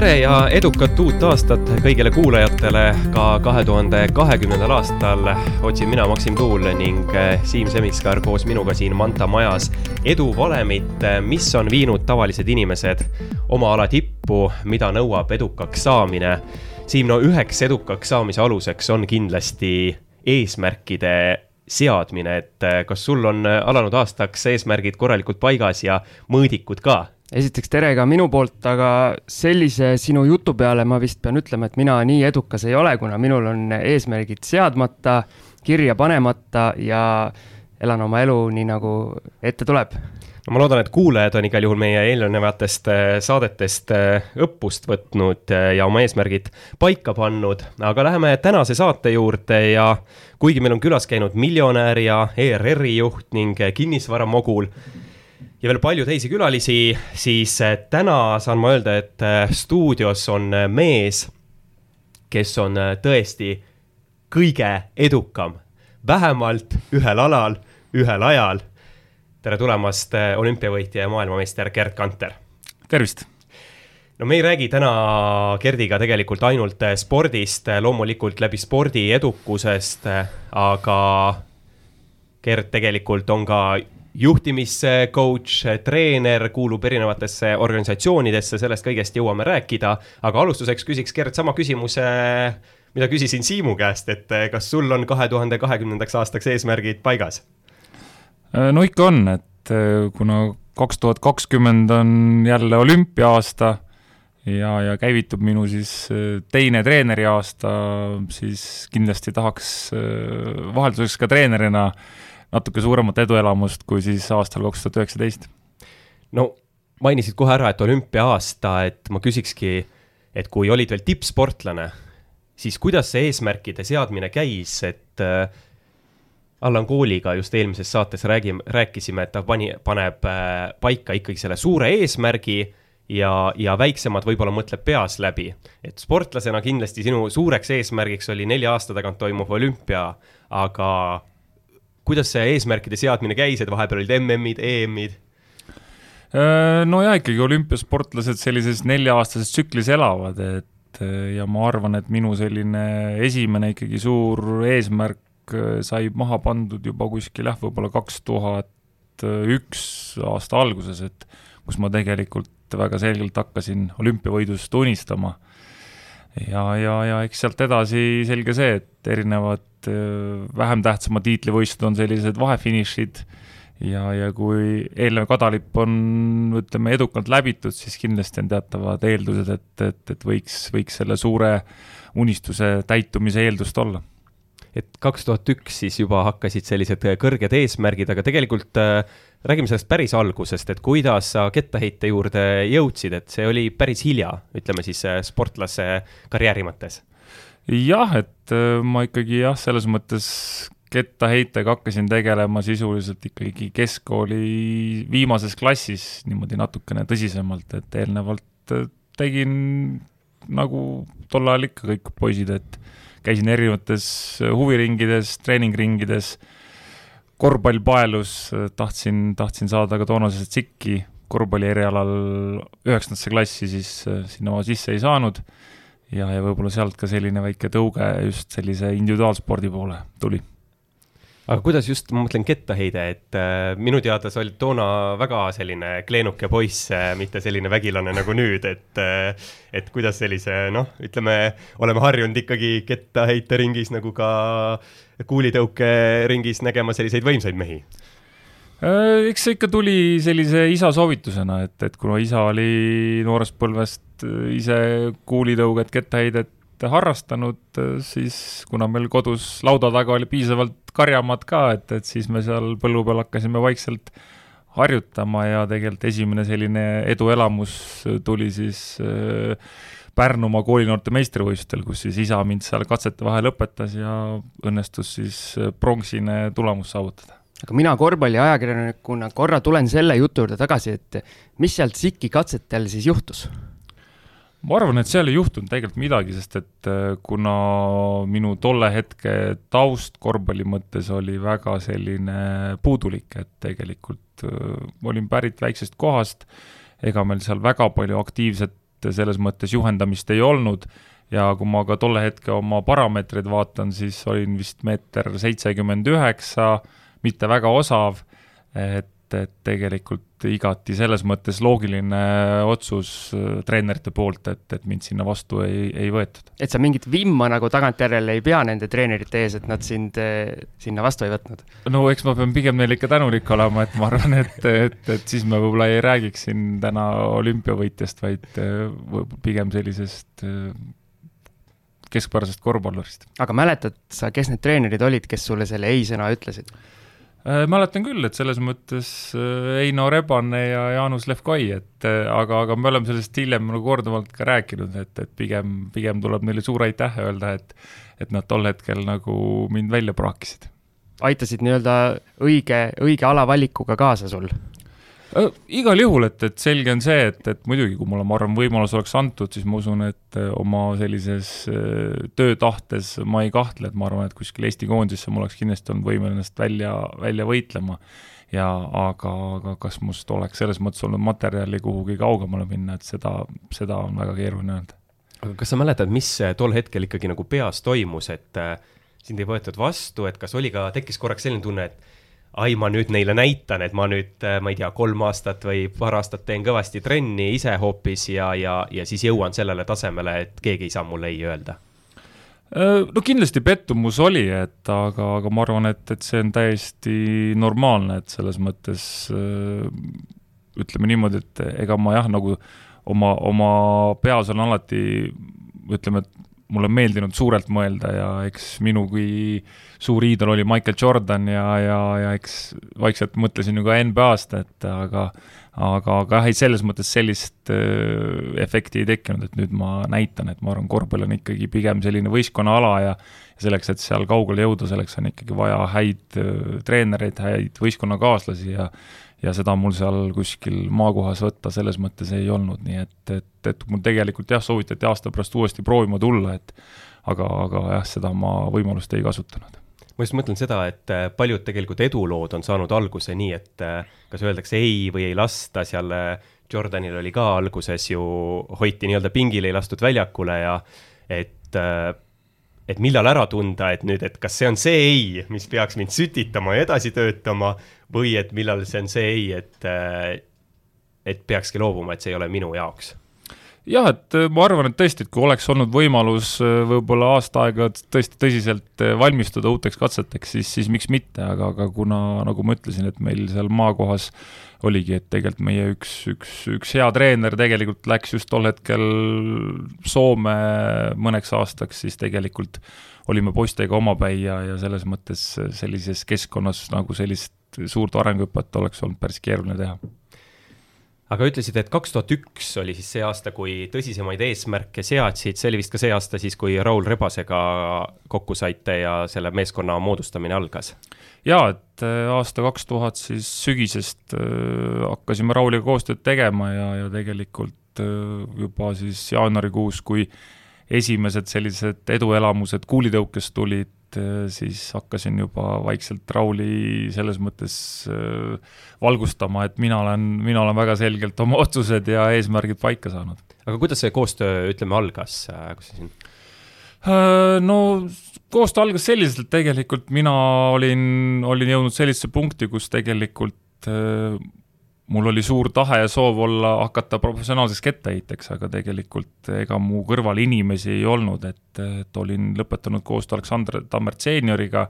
tere ja edukat uut aastat kõigile kuulajatele ka kahe tuhande kahekümnendal aastal otsin mina, Maksim Tuul ning eh, Siim Semiskar koos minuga siin Manta majas eduvalemit, eh, mis on viinud tavalised inimesed oma ala tippu, mida nõuab edukaks saamine. Siim, no üheks edukaks saamise aluseks on kindlasti eesmärkide seadmine, et eh, kas sul on alanud aastaks eesmärgid korralikult paigas ja mõõdikud ka? Esiteks tere ka minu poolt, aga sellise sinu jutu peale ma vist pean ütlema, et mina nii edukas ei ole, kuna minul on eesmärgid seadmata, kirja panemata ja elan oma elu nii, nagu ette tuleb. No ma loodan, et kuulajad on igal juhul meie eelnevatest äh, saadetest äh, õppust võtnud äh, ja oma eesmärgid paika pannud, aga läheme tänase saate juurde ja kuigi meil on külas käinud miljonär ja ERR-i juht ning kinnisvaramogul, ja veel palju teisi külalisi, siis äh, täna saan ma öelda, et äh, stuudios on äh, mees, kes on tõesti kõige edukam, vähemalt ühel alal, ühel ajal. tere tulemast, olümpiavõitja ja maailmameister Gerd Kanter. tervist no me ei räägi täna Gerdiga tegelikult ainult spordist, loomulikult läbi spordi edukusest, aga Gerd tegelikult on ka juhtimiscoach, treener, kuulub erinevatesse organisatsioonidesse, sellest kõigest jõuame rääkida. aga alustuseks küsiks Gerd sama küsimuse, mida küsisin Siimu käest, et kas sul on kahe tuhande kahekümnendaks aastaks eesmärgid paigas? no ikka on, et eh, kuna kaks tuhat kakskümmend on jälle olümpia-aasta ja, ja käivitub minu siis eh, teine treeneri aasta, siis kindlasti tahaks eh, vahelduseks ka treenerina äh, natuke suuremat eduelamust kui siis aastal kaks tuhat üheksateist. no mainisid kohe ära, et olümpia-aasta, et ma küsikski, et kui olid veel tippsportlane, siis kuidas see eesmärkide seadmine käis, et äh, Allan Kooliga just eelmises saates räägime, rääkisime, et ta pani, paneb äh, paika ikkagi selle suure eesmärgi ja, ja väiksemad võib-olla mõtleb peas läbi. et sportlasena kindlasti sinu suureks eesmärgiks oli nelja aasta tagant toimuv olümpia, aga kuidas see eesmärkide seadmine käis, et vahepeal olid MM-id, EM-id? Äh, no ja ikkagi olümpiasportlased sellises nelja-aastases tsüklis elavad, et äh, ja ma arvan, et minu selline esimene ikkagi suur eesmärk äh, sai maha pandud juba kuskil jah, võib-olla kaks tuhat üks aasta alguses, et kus ma tegelikult väga selgelt hakkasin olümpiavõidust unistama ja, ja, ja eks sealt edasi selge see, et erinevad äh, vähem tähtsamad tiitlivõistlused on sellised vahefinišid. Ja, ja kui eelnev kadalipp on, ütleme, edukalt läbitud, siis kindlasti on teatavad eeldused, et, et, et võiks, võiks selle suure unistuse täitumise eeldust olla. Et kaks tuhat üks siis juba hakkasid sellised kõrged eesmärgid, aga tegelikult äh, räägime sellest päris algusest, et kuidas sa kettaheite juurde jõudsid, et see oli päris hilja, ütleme siis äh, sportlase karjääri mõttes? jah, et äh, ma ikkagi jah, selles mõttes kettaheitega hakkasin tegelema sisuliselt ikkagi keskkooli viimases klassis niimoodi natukene tõsisemalt, et eelnevalt äh, tegin nagu tol ajal ikka kõik poisid, et käisin erinevates huviringides, treeningringides, korvpall paelus, tahtsin, tahtsin saada ka toonases tsikki, korvpalli erialal üheksandasse klassi siis äh, sinna ma sisse ei saanud. Ja, ja võib-olla sealt ka selline väike tõuge just sellise individuaalspordi poole tuli aga kuidas just, ma mõtlen kettaheide, et äh, minu teada sa olid toona väga selline kleenuke poiss äh,, mitte selline vägilane nagu nüüd, et äh, et kuidas sellise noh, ütleme, oleme harjunud ikkagi kettaheiteringis nagu ka kuulitõukeringis nägema selliseid võimsaid mehi. Äh, eks see ikka tuli sellise isa soovitusena, et, et kuna isa oli noorest põlvest äh, ise kuulitõuget, kettaheidet harrastanud, siis kuna meil kodus lauda taga oli piisavalt karjamaad ka, et, et siis me seal põllu peal hakkasime vaikselt harjutama ja tegelikult esimene selline eduelamus tuli siis äh, Pärnumaa koolinoorte meistrivõistlustel, kus siis isa mind seal katsete vahel õpetas ja õnnestus siis äh, pronksine tulemus saavutada aga mina korvpalliajakirjanikuna korra tulen selle jutu juurde tagasi, et mis sealt SIK-i katsetel siis juhtus? Ma arvan, et seal ei juhtunud tegelikult midagi, sest et äh, kuna minu tolle hetke taust korvpalli mõttes oli väga selline puudulik, et tegelikult äh, olin pärit väiksest kohast, ega meil seal väga palju aktiivset et selles mõttes juhendamist ei olnud. Ja kui ma ka tolle hetke oma parameetreid vaatan, siis olin vist meeter seitsekümmend üheksa, mitte väga osav, et et, et tegelikult igati selles mõttes loogiline otsus äh, treenerite poolt, et, et mind sinna vastu ei, ei võetud. et sa mingit vimma nagu tagantjärele ei pea nende treenerite ees, et nad sind äh, sinna vastu ei võtnud? no eks ma pean pigem neile ikka tänulik olema, et ma arvan, et, et, et siis me võib-olla ei räägiks siin täna olümpiavõitjast, vaid äh, pigem sellisest keskpärasest korvpallurist. aga mäletad sa, kes need treenerid olid, kes sulle selle ei-sõna ütlesid? Äh, mäletan küll, et selles mõttes äh, Eino Rebane ja Jaanus Levkoi, et äh, aga, aga me oleme sellest hiljem nagu korduvalt ka rääkinud, et, et pigem, pigem tuleb neile suur aitäh öelda, et et nad tol hetkel nagu mind välja praakisid. aitasid nii-öelda õige, õige alavalikuga kaasa sul? Äh, igal juhul, et, et selge on see, et, et muidugi, kui mulle, ma arvan, võimalus oleks antud, siis ma usun, et äh, oma sellises äh, töötahtes ma ei kahtle, et ma arvan, et kuskil Eesti koondisesse ma oleks kindlasti olnud võimeline ennast välja, välja võitlema. ja aga, aga kas must oleks selles mõttes olnud materjali kuhugi kaugemale minna, et seda, seda on väga keeruline öelda. aga kas sa mäletad, mis tol hetkel ikkagi nagu peas toimus, et sind ei võetud vastu, et kas oli ka, tekkis korraks selline tunne, et ai, ma nüüd neile näitan, et ma nüüd, äh, ma ei tea, kolm aastat või paar aastat teen kõvasti trenni ise hoopis ja, ja, ja siis jõuan sellele tasemele, et keegi ei saa mulle ei öelda. Äh, no kindlasti pettumus oli, et aga, aga ma arvan, et, et see on täiesti normaalne, et selles mõttes äh, ütleme niimoodi, et ega ma jah, nagu oma, oma peas on alati ütleme, et mulle on meeldinud suurelt mõelda ja eks minu kui suur iidol oli Michael Jordan ja, ja, ja eks vaikselt mõtlesin ju ka NBA-st, et aga aga, aga jah, ei selles mõttes sellist äh, efekti ei tekkinud, et nüüd ma näitan, et ma arvan, korvpall on ikkagi pigem selline võistkonnaala ja selleks, et seal kaugele jõuda, selleks on ikkagi vaja häid äh, treenereid, häid võistkonnakaaslasi ja ja seda mul seal kuskil maakohas võtta selles mõttes ei olnud, nii et, et, et mul tegelikult jah, soovitati aasta pärast uuesti proovima tulla, et aga, aga jah, seda ma võimalust ei kasutanud ma just mõtlen seda, et äh, paljud tegelikult edulood on saanud alguse nii, et äh, kas öeldakse ei või ei lasta, seal äh, Jordanil oli ka alguses ju, hoiti nii-öelda pingil, ei lastud väljakule ja et et millal ära tunda, et nüüd, et kas see on see ei, mis peaks mind sütitama ja edasi töötama või et millal see on see ei, et, et peakski loobuma, et see ei ole minu jaoks jah, et äh, ma arvan, et tõesti, et kui oleks olnud võimalus äh, võib-olla aasta aega tõesti tõsiselt äh, valmistuda uuteks katseteks, siis, siis miks mitte, aga, aga kuna, nagu ma ütlesin, et meil seal maakohas oligi, et tegelikult meie üks, üks, üks hea treener tegelikult läks just tol hetkel Soome mõneks aastaks, siis tegelikult olime poistega omapäi ja, ja selles mõttes sellises keskkonnas nagu sellist suurt arenguhüpet oleks olnud päris keeruline teha aga ütlesid, et kaks tuhat üks oli siis see aasta, kui tõsisemaid eesmärke seadsid, see oli vist ka see aasta siis, kui Raul Rebasega kokku saite ja selle meeskonna moodustamine algas? jaa, et äh, aasta kaks tuhat siis sügisest äh, hakkasime Rauliga koostööd tegema ja, ja tegelikult äh, juba siis jaanuarikuus, kui esimesed sellised eduelamused kuulitõukes tulid, siis hakkasin juba vaikselt Rauli selles mõttes äh, valgustama, et mina olen, mina olen väga selgelt oma otsused ja eesmärgid paika saanud. aga kuidas see koostöö, ütleme, algas, äh, kus see siin? No koostöö algas selliselt, et tegelikult mina olin, olin jõudnud sellisesse punkti, kus tegelikult mul oli suur tahe ja soov olla, hakata professionaalseks kettaheitjaks, aga tegelikult ega mu kõrval inimesi ei olnud, et, et olin lõpetanud koostöö Aleksandr Tammert seenioriga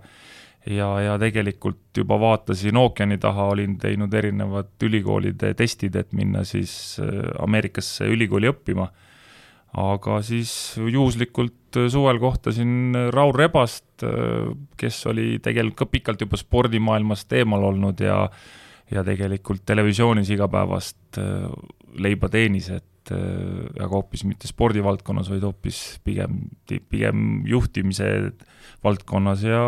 ja, ja tegelikult juba vaatasin ookeani taha, olin teinud erinevad ülikoolide testid, et minna siis äh, Ameerikasse ülikooli õppima. aga siis juhuslikult suvel kohtasin Raul Rebast, äh, kes oli tegelikult ka pikalt juba spordimaailmast eemal olnud ja ja tegelikult televisioonis igapäevast äh, leiba teenis, et äh, aga hoopis mitte spordivaldkonnas, vaid hoopis pigem, pigem juhtimise valdkonnas ja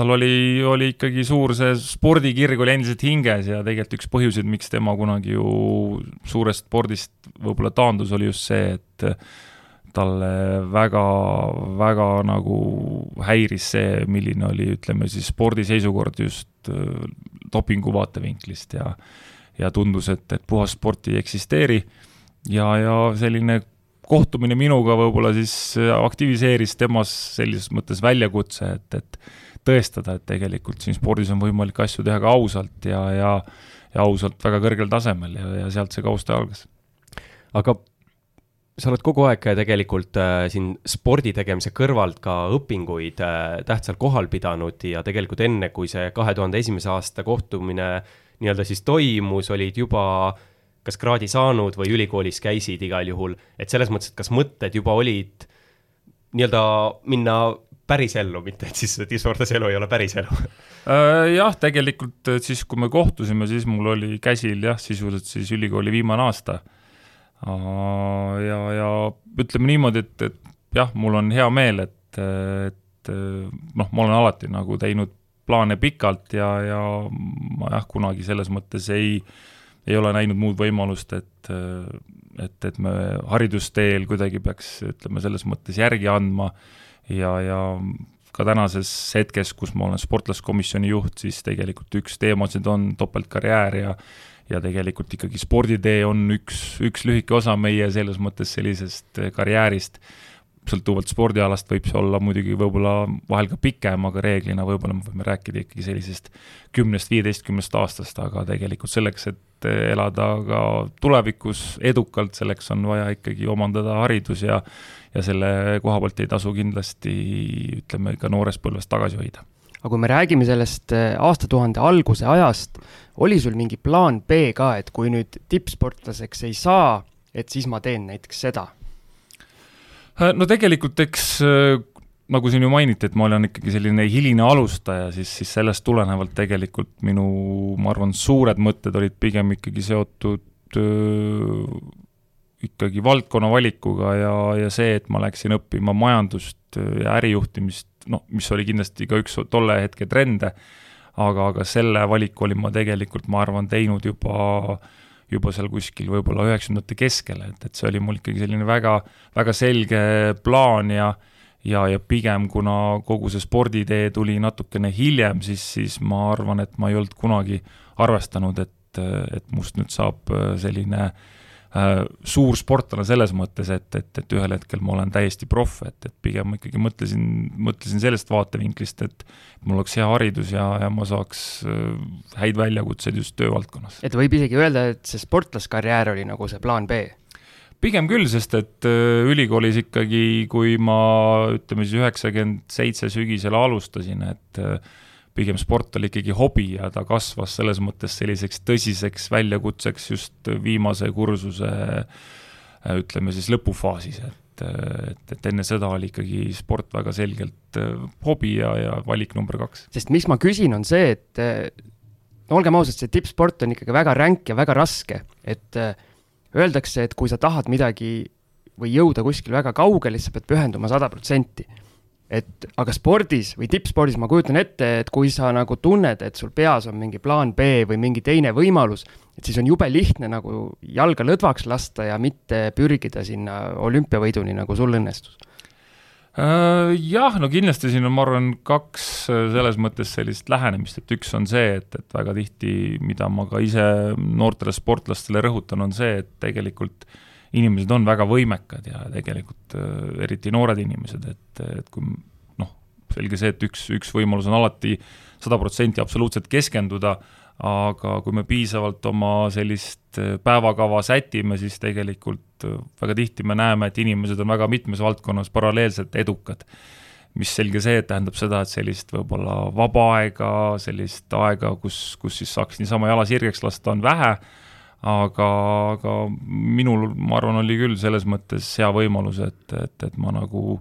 tal oli, oli ikkagi suur see spordikirg oli endiselt hinges ja tegelikult üks põhjuseid, miks tema kunagi ju suurest spordist võib-olla taandus, oli just see, et talle väga, väga nagu häiris see, milline oli, ütleme siis spordi seisukord just äh, dopingu vaatevinklist ja ja tundus, et, et puhas sport ei eksisteeri ja, ja selline kohtumine minuga võib-olla siis aktiviseeris temas sellises mõttes väljakutse, et, et tõestada, et tegelikult siin spordis on võimalik asju teha ka ausalt ja, ja ja ausalt väga kõrgel tasemel ja, ja sealt see kaustöö algas. aga sa oled kogu aeg tegelikult äh, siin spordi tegemise kõrvalt ka õpinguid äh, tähtsal kohal pidanud ja tegelikult enne, kui see kahe tuhande esimese aasta kohtumine nii-öelda siis toimus, olid juba kas kraadi saanud või ülikoolis käisid igal juhul, et selles mõttes, et kas mõtted juba olid nii-öelda minna päris ellu, mitte et siis tippsportlase elu ei ole päris elu äh, jah, tegelikult siis, kui me kohtusime, siis mul oli käsil jah, sisuliselt siis ülikooli viimane aasta. Ja, ja ütleme niimoodi, et, et jah, mul on hea meel, et, et noh, ma olen alati nagu teinud plaane pikalt ja, ja ma jah, kunagi selles mõttes ei, ei ole näinud muud võimalust, et et, et me haridusteel kuidagi peaks, ütleme, selles mõttes järgi andma. Ja, ja ka tänases hetkes, kus ma olen sportlaskomisjoni juht, siis tegelikult üks teemasid on topeltkarjäär ja ja tegelikult ikkagi sporditee on üks, üks lühike osa meie selles mõttes sellisest karjäärist, sõltuvalt spordialast võib see olla muidugi võib-olla vahel ka pikem, aga reeglina võib-olla me võime rääkida ikkagi sellisest kümnest, viieteistkümnest aastast, aga tegelikult selleks, et elada ka tulevikus edukalt, selleks on vaja ikkagi omandada haridus ja ja selle koha pealt ei tasu kindlasti ütleme ka noorest põlvest tagasi hoida. Aga kui me räägime sellest äh, aastatuhande alguse ajast, oli sul mingi plaan B ka, et kui nüüd tippsportlaseks ei saa, et siis ma teen näiteks seda? Äh, no tegelikult eks äh, nagu siin ju mainiti, et ma olen ikkagi selline hiline alustaja, siis, siis sellest tulenevalt tegelikult minu, ma arvan, suured mõtted olid pigem ikkagi seotud öö, ikkagi valdkonna valikuga ja, ja see, et ma läksin õppima majandust ja ärijuhtimist, noh, mis oli kindlasti ka üks tolle hetke trende, aga, aga selle valiku olin ma tegelikult, ma arvan, teinud juba juba seal kuskil võib-olla üheksakümnendate keskel, et, et see oli mul ikkagi selline väga, väga selge plaan ja ja, ja pigem kuna kogu see sporditee tuli natukene hiljem, siis, siis ma arvan, et ma ei olnud kunagi arvestanud, et, et must nüüd saab selline äh, suur sportlane selles mõttes, et, et, et ühel hetkel ma olen täiesti proff, et, et pigem ma ikkagi mõtlesin, mõtlesin sellest vaatevinklist, et mul oleks hea haridus ja, ja ma saaks äh, häid väljakutseid just töövaldkonnas. et võib isegi öelda, et see sportlaskarjäär oli nagu see plaan B? pigem küll, sest et äh, ülikoolis ikkagi, kui ma ütleme siis üheksakümmend seitse sügisel alustasin, et äh, pigem sport oli ikkagi hobi ja ta kasvas selles mõttes selliseks tõsiseks väljakutseks just viimase kursuse ütleme siis lõpufaasis, et, et, et enne seda oli ikkagi sport väga selgelt äh, hobi ja, ja valik number kaks. sest miks ma küsin, on see, et no olgem ausad, see tippsport on ikkagi väga ränk ja väga raske, et äh, öeldakse, et kui sa tahad midagi või jõuda kuskil väga kaugele, siis sa pead pühenduma sada protsenti et aga spordis või tippspordis ma kujutan ette, et kui sa nagu tunned, et sul peas on mingi plaan B või mingi teine võimalus, et siis on jube lihtne nagu jalga lõdvaks lasta ja mitte pürgida sinna olümpiavõiduni, nagu sul õnnestus. Äh, jah, no kindlasti siin on, ma arvan, kaks äh, selles mõttes sellist lähenemist, et üks on see, et, et väga tihti, mida ma ka ise noortele sportlastele rõhutan, on see, et tegelikult äh, inimesed on väga võimekad ja tegelikult äh, eriti noored inimesed, et, et kui noh, selge see, et üks, üks võimalus on alati sada protsenti absoluutselt keskenduda, aga kui me piisavalt oma sellist äh, päevakava sätime, siis tegelikult äh, väga tihti me näeme, et inimesed on väga mitmes valdkonnas paralleelselt edukad. mis selge see, et tähendab seda, et sellist võib-olla vaba aega, sellist aega, kus, kus siis saaks niisama jala sirgeks lasta, on vähe aga, aga minul, ma arvan, oli küll selles mõttes hea võimalus, et, et, et ma nagu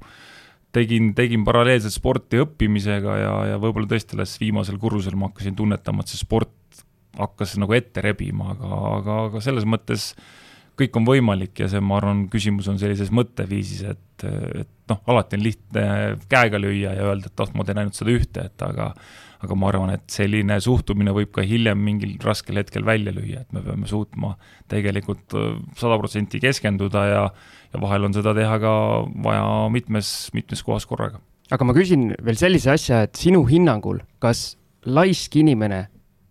tegin, tegin paralleelselt sporti õppimisega ja, ja võib-olla tõesti alles viimasel kursusel ma hakkasin tunnetama, et see sport hakkas nagu ette rebima, aga, aga, aga selles mõttes kõik on võimalik ja see, ma arvan, küsimus on sellises mõtteviisis, et, et noh, alati on lihtne käega lüüa ja öelda, et oh, ma teen ainult seda ühte, et aga aga ma arvan, et selline suhtumine võib ka hiljem mingil raskel hetkel välja lüüa, et me peame suutma tegelikult äh, sada protsenti keskenduda ja ja vahel on seda teha ka vaja mitmes, mitmes kohas korraga. aga ma küsin veel sellise asja, et sinu hinnangul, kas laisk inimene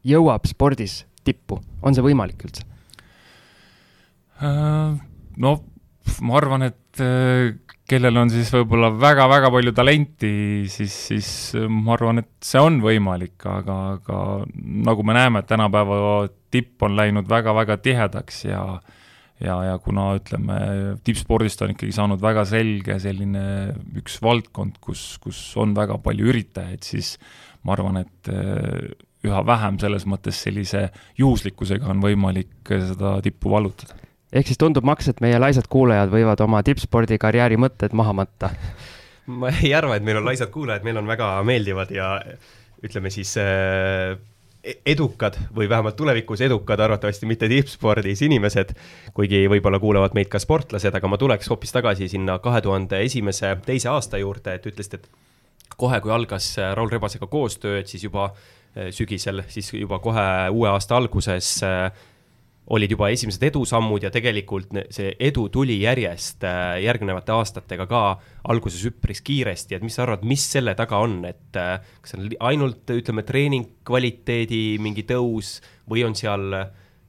jõuab spordis tippu, on see võimalik üldse? No ma arvan, et kellel on siis võib-olla väga-väga palju talenti, siis, siis ma arvan, et see on võimalik, aga, aga nagu me näeme, tänapäeva tipp on läinud väga-väga tihedaks ja ja, ja kuna ütleme, tippspordist on ikkagi saanud väga selge selline üks valdkond, kus, kus on väga palju üritajaid, siis ma arvan, et üha vähem selles mõttes sellise juhuslikkusega on võimalik seda tippu vallutada ehk siis tundub, Max, et meie laisad kuulajad võivad oma tippspordikarjääri mõtted maha matta? ma ei arva, et meil on laisad kuulajad, meil on väga meeldivad ja ütleme siis äh, edukad või vähemalt tulevikus edukad, arvatavasti mitte tippspordis inimesed, kuigi võib-olla kuulavad meid ka sportlased, aga ma tuleks hoopis tagasi sinna kahe tuhande esimese, teise aasta juurde, et ütlesite, et kohe, kui algas Raul Rebasega koostöö, et siis juba äh, sügisel, siis juba kohe uue aasta alguses äh, olid juba esimesed edusammud ja tegelikult see edu tuli järjest äh, järgnevate aastatega ka alguses üpris kiiresti, et mis sa arvad, mis selle taga on, et äh, kas see on ainult, ütleme, treening kvaliteedi mingi tõus või on seal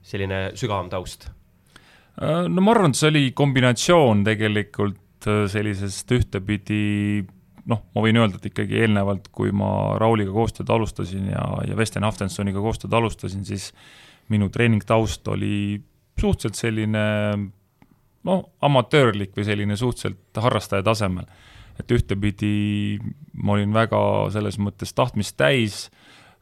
selline sügavam taust? Äh, no ma arvan, et see oli kombinatsioon tegelikult sellisest ühtepidi noh, ma võin öelda, et ikkagi eelnevalt, kui ma Rauliga koostööd alustasin ja, ja Vesten Aftensoniga koostööd alustasin, siis äh, minu treeningtaust oli suhteliselt selline noh, amatöörlik või selline suhteliselt harrastaja tasemel. et ühtepidi ma olin väga selles mõttes tahtmist täis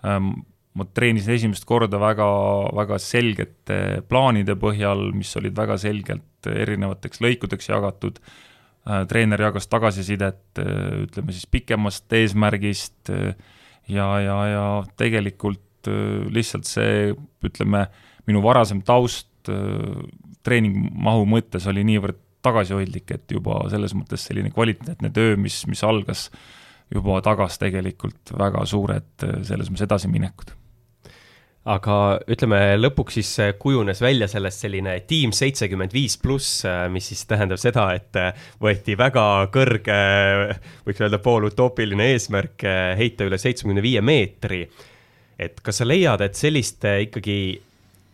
ähm,, ma treenisin esimest korda väga, väga selgete plaanide põhjal, mis olid väga selgelt erinevateks lõikudeks jagatud äh,, treener jagas tagasisidet äh, ütleme siis pikemast eesmärgist äh, ja, ja, ja tegelikult lihtsalt see, ütleme, minu varasem taust äh, treeningmahu mõttes oli niivõrd tagasihoidlik, et juba selles mõttes selline kvaliteetne töö, mis, mis algas, juba tagas tegelikult väga suured äh, selles mõttes edasiminekud. Aga ütleme, lõpuks siis kujunes välja sellest selline tiim seitsekümmend viis pluss, mis siis tähendab seda, et võeti väga kõrge, võiks öelda poolutoopiline eesmärk heita üle seitsmekümne viie meetri et kas sa leiad, et selliste ikkagi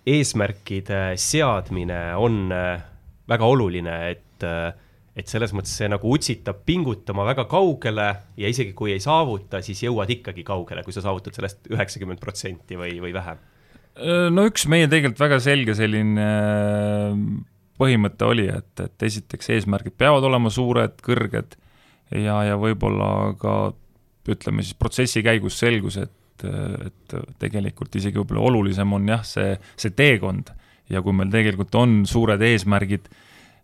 eesmärkide seadmine on äh, väga oluline, et, äh, et selles mõttes see nagu utsitab pingutama väga kaugele ja isegi kui ei saavuta, siis jõuad ikkagi kaugele, kui sa saavutad sellest üheksakümmend protsenti või, või vähem? Äh, no üks meie tegelikult väga selge selline põhimõte oli, et, et esiteks eesmärgid peavad olema suured, kõrged ja, ja võib-olla ka ütleme siis protsessi käigus selgus, et et, et tegelikult isegi võib-olla olulisem on jah, see, see teekond. Ja kui meil tegelikult on suured eesmärgid,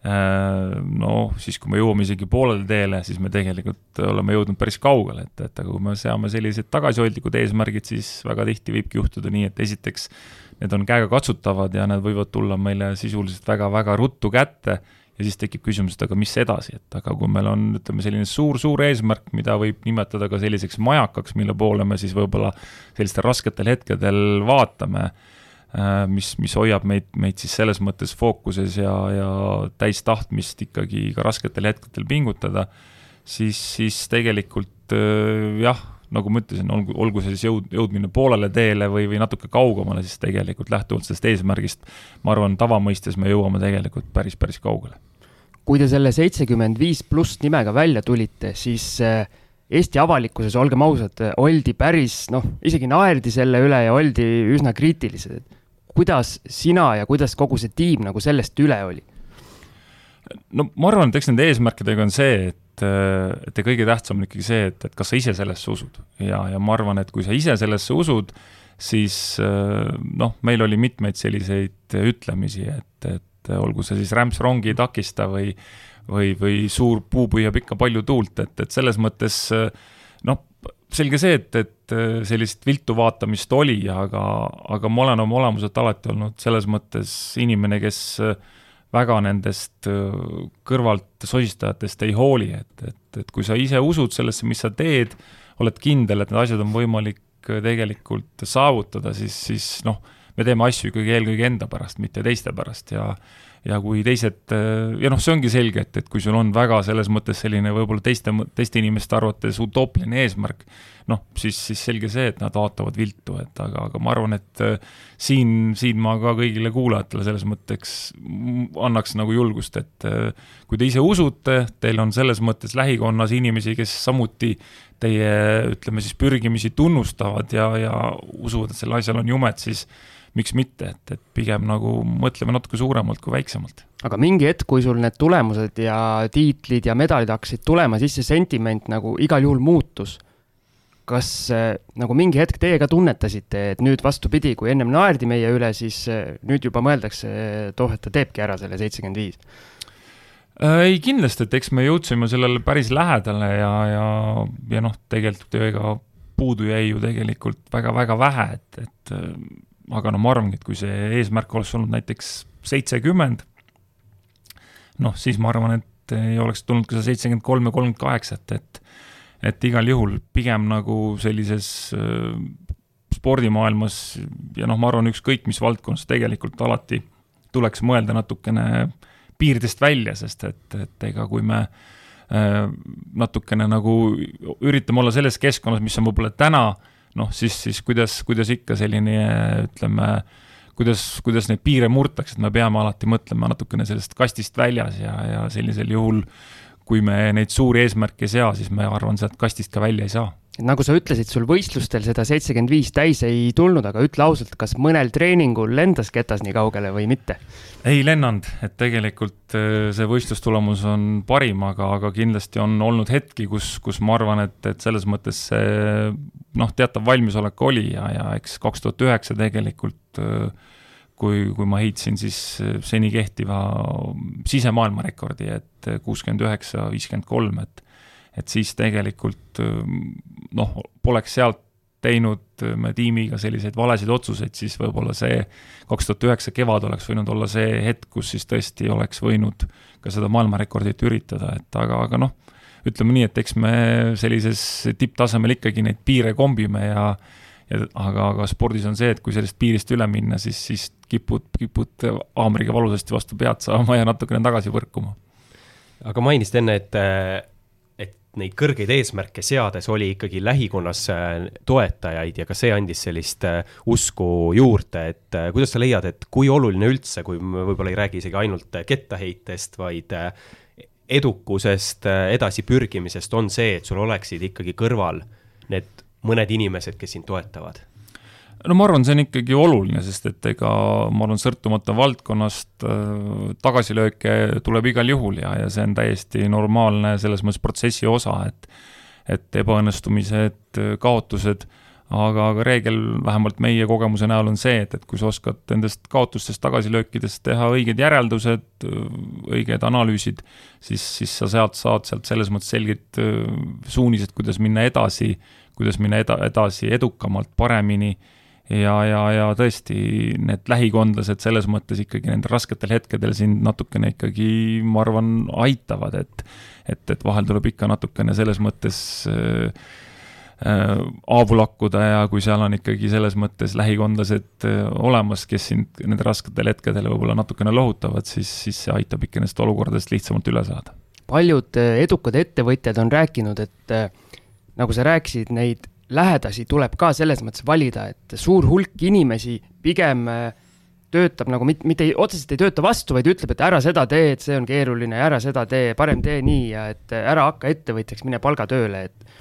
äh, no siis, kui me jõuame isegi poolele teele, siis me tegelikult oleme jõudnud päris kaugele, et, et aga kui me seame sellised tagasihoidlikud eesmärgid, siis väga tihti võibki juhtuda nii, et esiteks need on käegakatsutavad ja need võivad tulla meile sisuliselt väga-väga ruttu kätte ja siis tekib küsimus, et aga mis edasi, et aga kui meil on, ütleme, selline suur-suur eesmärk, mida võib nimetada ka selliseks majakaks, mille poole me siis võib-olla sellistel rasketel hetkedel vaatame, äh, mis, mis hoiab meid, meid siis selles mõttes fookuses ja, ja täis tahtmist ikkagi ka rasketel hetkedel pingutada, siis, siis tegelikult äh, jah, nagu ma ütlesin, olgu, olgu see siis jõud, jõudmine poolele teele või, või natuke kaugemale, siis tegelikult lähtuvalt sellest eesmärgist, ma arvan, tavamõistes me jõuame tegelikult päris, päris kaugele kui te selle seitsekümmend viis pluss nimega välja tulite, siis äh, Eesti avalikkuses, olgem ausad, oldi päris noh, isegi naerdi selle üle ja oldi üsna kriitilised. kuidas sina ja kuidas kogu see tiim nagu sellest üle oli? no ma arvan, et eks nende eesmärkidega on see, et, et kõige tähtsam on ikkagi see, et, et kas sa ise sellesse usud ja, ja ma arvan, et kui sa ise sellesse usud, siis äh, noh, meil oli mitmeid selliseid ütlemisi, et, et et olgu see siis rämps rongi ei takista või, või, või suur puu püüab ikka palju tuult, et, et selles mõttes noh, selge see, et, et sellist viltu vaatamist oli, aga, aga ma olen oma olemuselt alati olnud selles mõttes inimene, kes väga nendest kõrvalt sosistajatest ei hooli, et, et, et kui sa ise usud sellesse, mis sa teed, oled kindel, et need asjad on võimalik tegelikult saavutada, siis, siis noh me teeme asju ikkagi eelkõige enda pärast, mitte teiste pärast. Ja ja kui teised, ja noh, see ongi selge, et, et kui sul on väga selles mõttes selline võib-olla teiste, teiste inimeste arvates utoopiline eesmärk, noh, siis, siis selge see, et nad vaatavad viltu, et aga, aga ma arvan, et äh, siin, siin ma ka kõigile kuulajatele selles mõtteks annaks nagu julgust, et äh, kui te ise usute, teil on selles mõttes lähikonnas inimesi, kes samuti teie, ütleme siis, pürgimisi tunnustavad ja, ja usuvad, et sellel asjal on jumet, siis miks mitte, et, et pigem nagu mõtleme natuke suuremalt kui väiksemalt. aga mingi hetk, kui sul need tulemused ja tiitlid ja medalid hakkasid tulema, siis see sentiment nagu igal juhul muutus kas äh, nagu mingi hetk teie ka tunnetasite, et nüüd vastupidi, kui ennem naerdi meie üle, siis äh, nüüd juba mõeldakse, et oh, et ta teebki ära selle seitsekümmend viis? Äh, ei, kindlasti, et eks me jõudsime sellele päris lähedale ja, ja, ja noh, tegelikult ega puudu jäi ju tegelikult väga-väga vähe, et, et aga no ma arvangi, et kui see eesmärk oleks olnud näiteks seitsekümmend, noh, siis ma arvan, et ei oleks tulnud ka see seitsekümmend kolm ja kolmkümmend kaheksa, et, et igal juhul pigem nagu sellises äh, spordimaailmas ja noh, ma arvan, ükskõik mis valdkonnas tegelikult alati tuleks mõelda natukene piiridest välja, sest et, et ega kui me äh, natukene nagu üritame olla selles keskkonnas, mis on võib-olla täna, noh, siis, siis kuidas, kuidas ikka selline ütleme, kuidas, kuidas neid piire murtakse, et me peame alati mõtlema natukene sellest kastist väljas ja, ja sellisel juhul kui me neid suuri eesmärke ei sea, siis me arvan, sealt kastist ka välja ei saa. Nagu sa ütlesid, sul võistlustel seda seitsekümmend viis täis ei tulnud, aga ütle ausalt, kas mõnel treeningul lendas ketas nii kaugele või mitte? ei lennanud, et tegelikult äh, see võistlustulemus on parim, aga, aga kindlasti on olnud hetki, kus, kus ma arvan, et, et selles mõttes see noh, teatav valmisolek oli ja, ja eks kaks tuhat üheksa tegelikult äh, kui, kui ma heitsin siis äh, seni kehtiva sisemaailma rekordi, et kuuskümmend üheksa, viiskümmend kolm, et et siis tegelikult äh, noh, poleks sealt teinud äh, me tiimiga selliseid valesid otsuseid, siis võib-olla see kaks tuhat üheksa kevad oleks võinud olla see hetk, kus siis tõesti oleks võinud ka seda maailmarekordit üritada, et aga, aga noh, ütleme nii, et eks me sellises tipptasemel ikkagi neid piire kombime ja ja aga, aga spordis on see, et kui sellest piirist üle minna, siis, siis kipud, kipud haamriga valusasti vastu pead saama ja natukene tagasi põrkuma. aga mainisid enne, et, et neid kõrgeid eesmärke seades oli ikkagi lähikonnas äh, toetajaid ja ka see andis sellist äh, usku juurde, et äh, kuidas sa leiad, et kui oluline üldse, kui me võib-olla ei räägi isegi ainult kettaheitest, vaid edukusest, edasipürgimisest, on see, et sul oleksid ikkagi kõrval need mõned inimesed, kes sind toetavad? No ma arvan, see on ikkagi oluline, sest et ega ma arvan, sõltumata valdkonnast äh, tagasilööke tuleb igal juhul ja, ja see on täiesti normaalne selles mõttes protsessi osa, et et ebaõnnestumised, kaotused, aga, aga reegel vähemalt meie kogemuse näol on see, et, et kui sa oskad nendest kaotustest, tagasilöökidest teha õiged järeldused, õiged analüüsid, siis, siis sa sealt saad sealt selles mõttes selged äh, suunised, kuidas minna edasi kuidas minna eda-, edasi edukamalt, paremini ja, ja, ja tõesti, need lähikondlased selles mõttes ikkagi nendel rasketel hetkedel sind natukene ikkagi, ma arvan, aitavad, et et, et vahel tuleb ikka natukene selles mõttes äh, äh, haavu lakkuda ja kui seal on ikkagi selles mõttes lähikondlased äh, olemas, kes sind nendel rasketel hetkedel võib-olla natukene lohutavad, siis, siis see aitab ikka nendest olukordadest lihtsamalt üle saada. paljud äh, edukad ettevõtjad on rääkinud, et äh, nagu sa rääkisid, neid lähedasi tuleb ka selles mõttes valida, et suur hulk inimesi pigem äh, töötab nagu mitte, mitte otseselt ei tööta vastu, vaid ütleb, et ära seda tee, et see on keeruline, ära seda tee, parem tee nii ja et ära hakka ettevõtjaks, mine palgatööle, et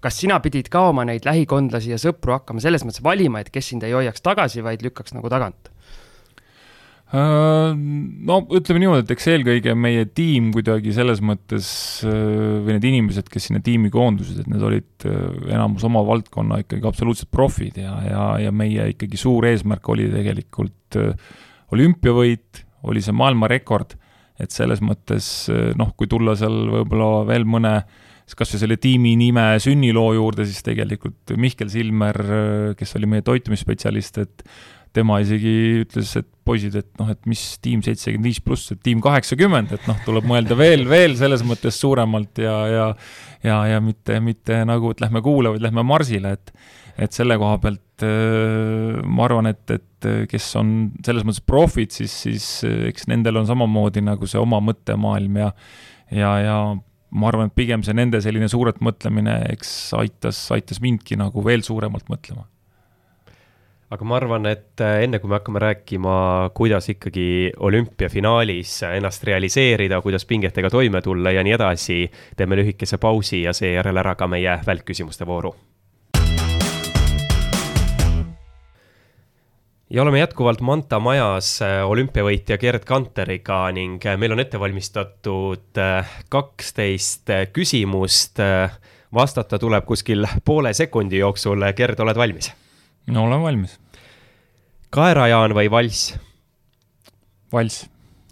kas sina pidid ka oma neid lähikondlasi ja sõpru hakkama selles mõttes valima, et kes sind ei hoiaks tagasi, vaid lükkaks nagu tagant? Äh, no ütleme niimoodi, et eks eelkõige meie tiim kuidagi selles mõttes äh, või need inimesed, kes sinna tiimi koondusid, et need olid äh, enamus oma valdkonna ikkagi absoluutsed profid ja, ja, ja meie ikkagi suur eesmärk oli tegelikult olümpiavõit, oli see maailmarekord, et selles mõttes noh, kui tulla seal võib-olla veel mõne kas või selle tiimi nime sünniloo juurde, siis tegelikult Mihkel Silmer, kes oli meie toitumisspetsialist, et tema isegi ütles, et poisid, et noh, et mis tiim seitsekümmend viis pluss, et tiim kaheksakümmend, et noh, tuleb mõelda veel, veel selles mõttes suuremalt ja, ja ja, ja mitte, mitte nagu, et lähme kuule, vaid lähme marsile, et et selle koha pealt ma arvan, et, et kes on selles mõttes profid, siis, siis eks nendel on samamoodi nagu see oma mõttemaailm ja ja, ja ma arvan, et pigem see nende selline suurelt mõtlemine, eks aitas, aitas mindki nagu veel suuremalt mõtlema aga ma arvan, et äh, enne kui me hakkame rääkima, kuidas ikkagi olümpiafinaalis ennast realiseerida, kuidas pingetega toime tulla ja nii edasi, teeme lühikese pausi ja seejärel ära ka meie välkküsimuste vooru. ja oleme jätkuvalt Manta majas äh, olümpiavõitja Gerd Kanteriga ning äh, meil on ette valmistatud kaksteist küsimust. vastata tuleb kuskil poole sekundi jooksul. Gerd, oled valmis? No olen valmis. kaerajaan või valss? valss.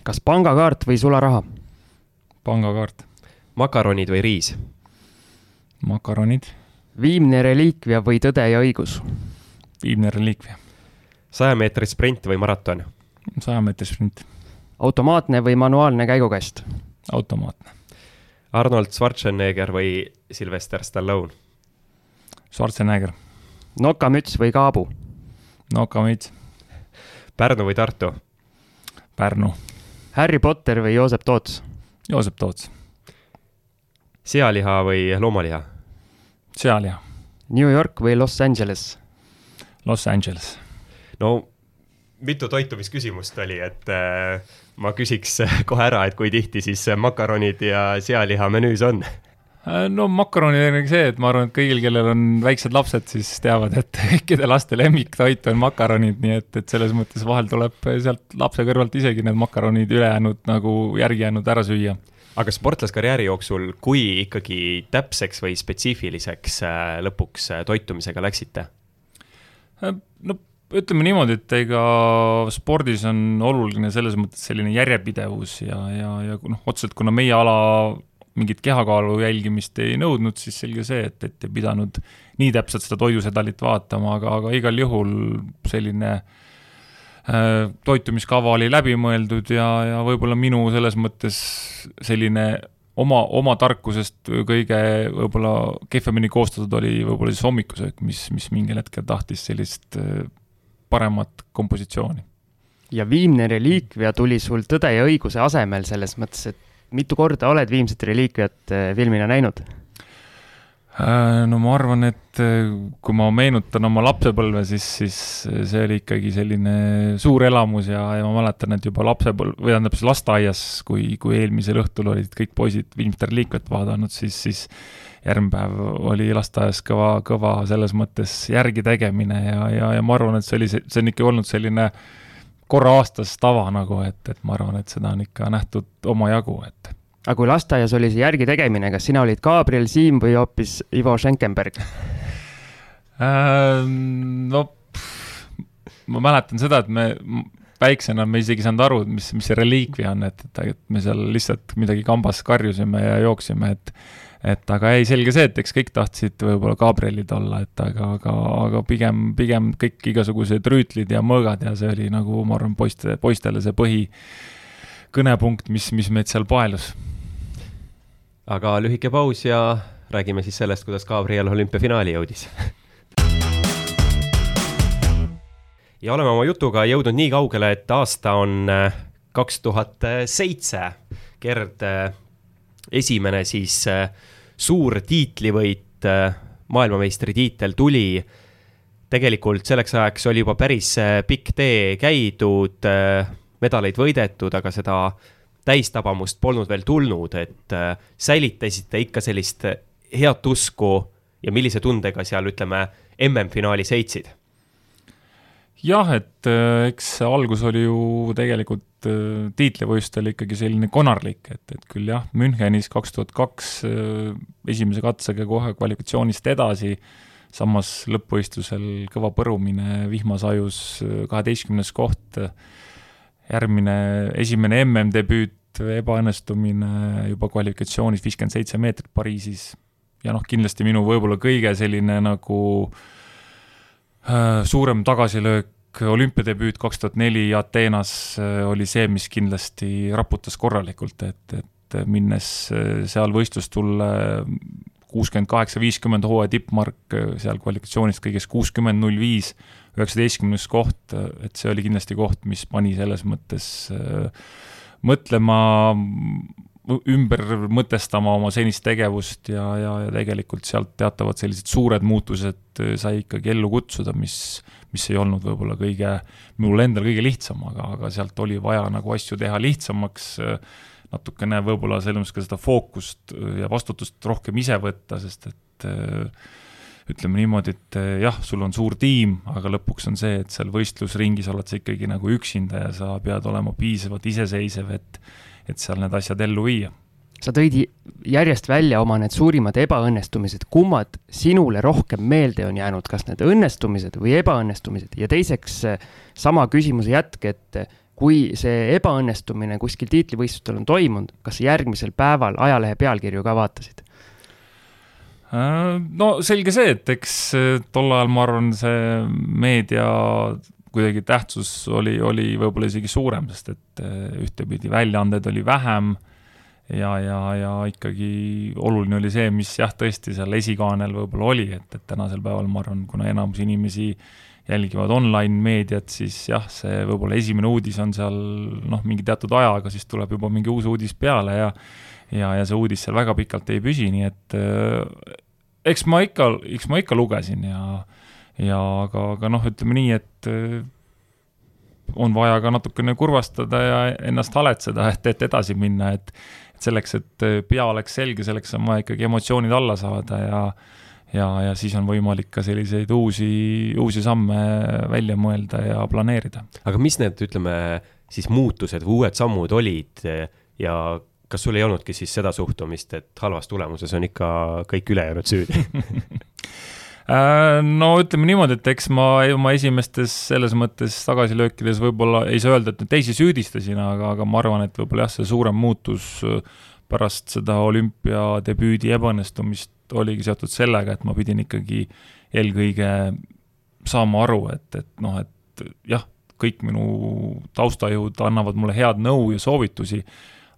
kas pangakaart või sularaha? pangakaart. makaronid või riis? makaronid. viimne reliikvia või Tõde ja õigus? viimne reliikvia. saja meetri sprint või maraton? saja meetri sprint. automaatne või manuaalne käigukast? automaatne. Arnold Schwarzenegger või Sylvester Stallone? Schwarzenegger nokamüts või kaabu? nokamüts. Pärnu või Tartu? Pärnu. Harry Potter või Joosep Toots? Joosep Toots. sealiha või loomaliha? sealiha. New York või Los Angeles? Los Angeles. no mitu toitumisküsimust oli, et äh, ma küsiks kohe ära, et kui tihti siis makaronid ja sealiha menüüs on no makaronid on see, et ma arvan, et kõigil, kellel on väiksed lapsed, siis teavad, et kõikide laste lemmiktoit on makaronid, nii et, et selles mõttes vahel tuleb sealt lapse kõrvalt isegi need makaronid ülejäänud nagu järgi jäänud ära süüa. aga sportlaskarjääri jooksul, kui ikkagi täpseks või spetsiifiliseks äh, lõpuks äh, toitumisega läksite? no ütleme niimoodi, et ega spordis on oluline selles mõttes selline järjepidevus ja, ja, ja noh, otseselt kuna meie ala mingit kehakaalu jälgimist ei nõudnud, siis selge see, et, et ei pidanud nii täpselt seda toidusedelit vaatama, aga, aga igal juhul selline äh, toitumiskava oli läbimõeldud ja, ja võib-olla minu selles mõttes selline oma, oma tarkusest kõige võib-olla kehvemini koostatud oli võib-olla siis hommikusöök, mis, mis mingil hetkel tahtis sellist äh, paremat kompositsiooni. ja viimne reliikvia tuli sul Tõde ja õiguse asemel selles mõttes, et mitu korda oled Viimset reliikviat äh, filmina näinud? Äh, no ma arvan, et äh, kui ma meenutan oma lapsepõlve, siis, siis see oli ikkagi selline suur elamus ja, ja ma mäletan, et juba lapsepõlv, või tähendab siis lasteaias, kui, kui eelmisel õhtul olid kõik poisid Viimset reliikviat vaadanud, siis, siis järgmine päev oli lasteaias kõva, kõva selles mõttes järgi tegemine ja, ja, ja ma arvan, et see oli, see on ikka olnud selline äh, korra aastas tava nagu, et, et ma arvan, et seda on ikka nähtud omajagu, et. aga kui lasteaias oli see järgi tegemine, kas sina olid Gabriel Siim või hoopis Ivo Schenkenberg äh,? no ma mäletan seda, et me väiksena me isegi ei saanud aru, mis, mis see reliikvia on, et, et, et me seal lihtsalt midagi kambas karjusime ja jooksime, et et aga ei, selge see, et eks kõik tahtsid võib-olla Gabrielid olla, et aga, aga, aga pigem, pigem kõik igasugused rüütlid ja mõõgad ja see oli nagu, ma arvan, poiste, poistele see põhi kõnepunkt, mis, mis meid seal paelus. aga lühike paus ja räägime siis sellest, kuidas Gabriel olümpiafinaali jõudis ja oleme oma jutuga jõudnud nii kaugele, et aasta on äh, kaks tuhat seitse. Gerd äh, esimene siis äh, suur tiitlivõit, äh, maailmameistritiitel tuli. tegelikult selleks ajaks oli juba päris äh, pikk tee käidud, medaleid võidetud, aga seda täistabamust polnud veel tulnud, et säilitasite ikka sellist head usku ja millise tundega seal, ütleme, MM-finaalis heitsid? jah, et eks see algus oli ju tegelikult Äh, tiitlivõistlustel ikkagi selline konarlik, et, et küll jah, Münchenis kaks tuhat kaks äh, esimese katsega kohe kvalifikatsioonist edasi, samas lõppvõistlusel kõva põrumine, vihmasajus äh, kaheteistkümnes koht, järgmine, esimene MM-debüüt, ebaõnnestumine juba kvalifikatsioonis viiskümmend seitse meetrit Pariisis. Ja noh, kindlasti minu võib-olla kõige selline nagu äh, suurem tagasilöök olümpiadebüüt kaks tuhat neli Ateenas oli see, mis kindlasti raputas korralikult, et, et minnes seal võistlustulle kuuskümmend kaheksa, viiskümmend hooaja tippmark seal kvalifikatsioonis kõigest kuuskümmend null viis, üheksateistkümnes koht, et see oli kindlasti koht, mis pani selles mõttes äh, mõtlema, ümber mõtestama oma senist tegevust ja, ja, ja tegelikult sealt teatavad sellised suured muutused äh, sai ikkagi ellu kutsuda, mis, mis ei olnud võib-olla kõige, minul endal kõige lihtsam, aga, aga sealt oli vaja nagu asju teha lihtsamaks, äh, natukene võib-olla selles mõttes ka seda fookust ja vastutust rohkem ise võtta, sest et ütleme niimoodi, et jah, sul on suur tiim, aga lõpuks on see, et seal võistlusringis oled sa ikkagi nagu üksinda ja sa pead olema piisavalt iseseisev, et, et seal need asjad ellu viia sa tõid järjest välja oma need suurimad ebaõnnestumised, kummad sinule rohkem meelde on jäänud, kas need õnnestumised või ebaõnnestumised? Ja teiseks sama küsimuse jätk, et kui see ebaõnnestumine kuskil tiitlivõistlustel on toimunud, kas järgmisel päeval ajalehe pealkirju ka vaatasid? Äh, no selge see, et eks äh, tol ajal ma arvan, see meedia kuidagi tähtsus oli, oli võib-olla isegi suurem, sest et äh, ühtepidi väljaandeid oli vähem ja, ja, ja ikkagi oluline oli see, mis jah, tõesti seal esikaanel võib-olla oli, et, et tänasel päeval ma arvan, kuna enamus inimesi jälgivad online meediat, siis jah, see võib-olla esimene uudis on seal noh, mingi teatud ajaga, siis tuleb juba mingi uus uudis peale ja ja, ja see uudis seal väga pikalt ei püsi, nii et äh, eks ma ikka, eks ma ikka lugesin ja, ja aga, aga noh, ütleme nii, et äh, on vaja ka natukene kurvastada ja ennast haletseda, et, et edasi minna, et et selleks, et pea oleks selge, selleks on vaja ikkagi emotsioonid alla saada ja ja, ja siis on võimalik ka selliseid uusi, uusi samme välja mõelda ja planeerida. aga mis need, ütleme siis muutused või uued sammud olid ja kas sul ei olnudki siis seda suhtumist, et halvas tulemuses on ikka kõik ülejäänud süüdi äh, no ütleme niimoodi, et eks ma oma esimestes selles mõttes tagasilöökides võib-olla ei saa öelda, et teisi süüdistasin, aga, aga ma arvan, et võib-olla jah, see suurem muutus äh, pärast seda olümpiadebüüdi ebaõnnestumist oligi seotud sellega, et ma pidin ikkagi eelkõige saama aru, et, et noh, et jah, kõik minu taustajõud annavad mulle head nõu ja soovitusi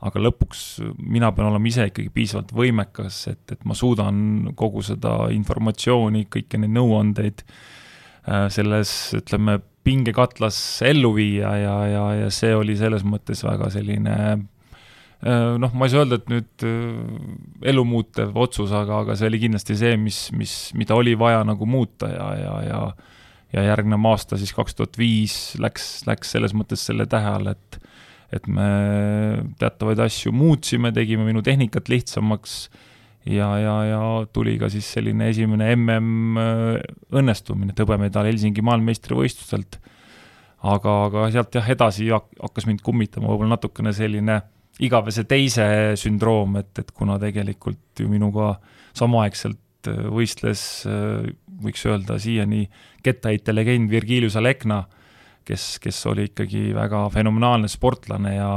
aga lõpuks mina pean olema ise ikkagi piisavalt võimekas, et, et ma suudan kogu seda informatsiooni, kõiki neid nõuandeid äh, selles, ütleme, pingekatlas ellu viia ja, ja, ja see oli selles mõttes väga selline äh, noh, ma ei saa öelda, et nüüd äh, elumuutev otsus, aga, aga see oli kindlasti see, mis, mis, mida oli vaja nagu muuta ja, ja, ja ja järgnev aasta siis kaks tuhat viis läks, läks selles mõttes selle tähe all, et et me teatavaid asju muutsime, tegime minu tehnikat lihtsamaks ja, ja, ja tuli ka siis selline esimene mm õnnestumine, hõbemedal Helsingi maailmameistrivõistlustelt. aga, aga sealt jah, edasi hakkas mind kummitama võib-olla natukene selline igavese teise sündroom, et, et kuna tegelikult ju minuga samaaegselt äh, võistles, äh, võiks öelda siiani kettaheite legend Virgilius Alekna kes, kes oli ikkagi väga fenomenaalne sportlane ja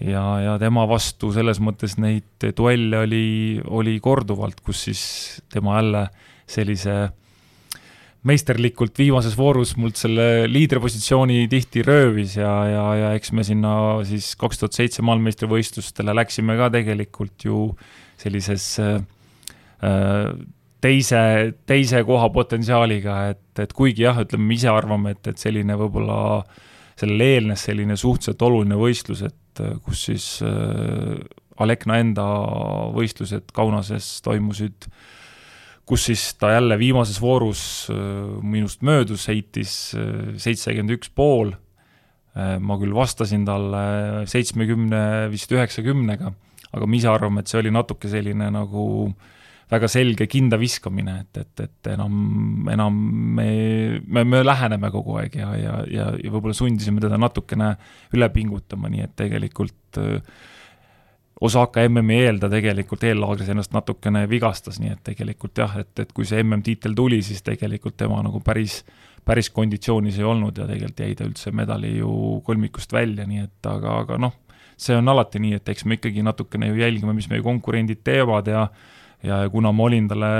ja, ja tema vastu selles mõttes neid duelle oli, oli korduvalt, kus siis tema jälle sellise meisterlikult viimases voorus mult selle liidripositsiooni tihti röövis ja, ja, ja eks me sinna siis kaks tuhat seitse maailmameistrivõistlustele läksime ka tegelikult ju sellises äh, teise, teise koha potentsiaaliga, et, et kuigi jah, ütleme, me ise arvame, et, et selline võib-olla, sellele eelnes selline suhteliselt oluline võistlus, et kus siis äh, Alekna enda võistlused Kaunases toimusid, kus siis ta jälle viimases voorus äh, minust möödus, heitis äh, seitsekümmend üks pool. Äh,, ma küll vastasin talle seitsmekümne, vist üheksakümnega, aga me ise arvame, et see oli natuke selline nagu äh, väga selge kinda viskamine, et, et, et enam, enam me, me, me läheneme kogu aeg ja, ja, ja, ja võib-olla sundisime teda natukene üle pingutama, nii et tegelikult öö, Osaka MM-i eel ta tegelikult eellaagris ennast natukene vigastas, nii et tegelikult jah, et, et kui see MM-tiitel tuli, siis tegelikult tema nagu päris, päris konditsioonis ei olnud ja tegelikult jäi ta üldse medali ju kolmikust välja, nii et aga, aga noh, see on alati nii, et eks me ikkagi natukene ju jälgime, mis meie konkurendid teevad ja ja kuna ma olin talle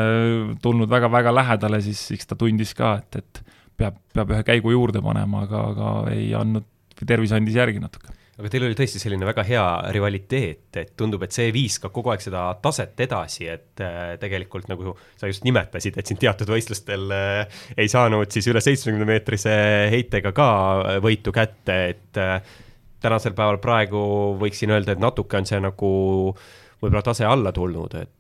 tulnud väga-väga lähedale, siis eks ta tundis ka, et, et peab, peab ühe käigu juurde panema, aga, aga ei andnud, tervis andis järgi natuke. Aga teil oli tõesti selline väga hea rivaliteet, et tundub, et see viiskab kogu aeg seda taset edasi, et äh, tegelikult nagu sa just nimetasid, et siin teatud võistlustel äh, ei saanud siis üle seitsmekümne meetrise heitega ka võitu kätte, et äh, tänasel päeval praegu võiksin öelda, et natuke on see nagu võib-olla tase alla tulnud, et,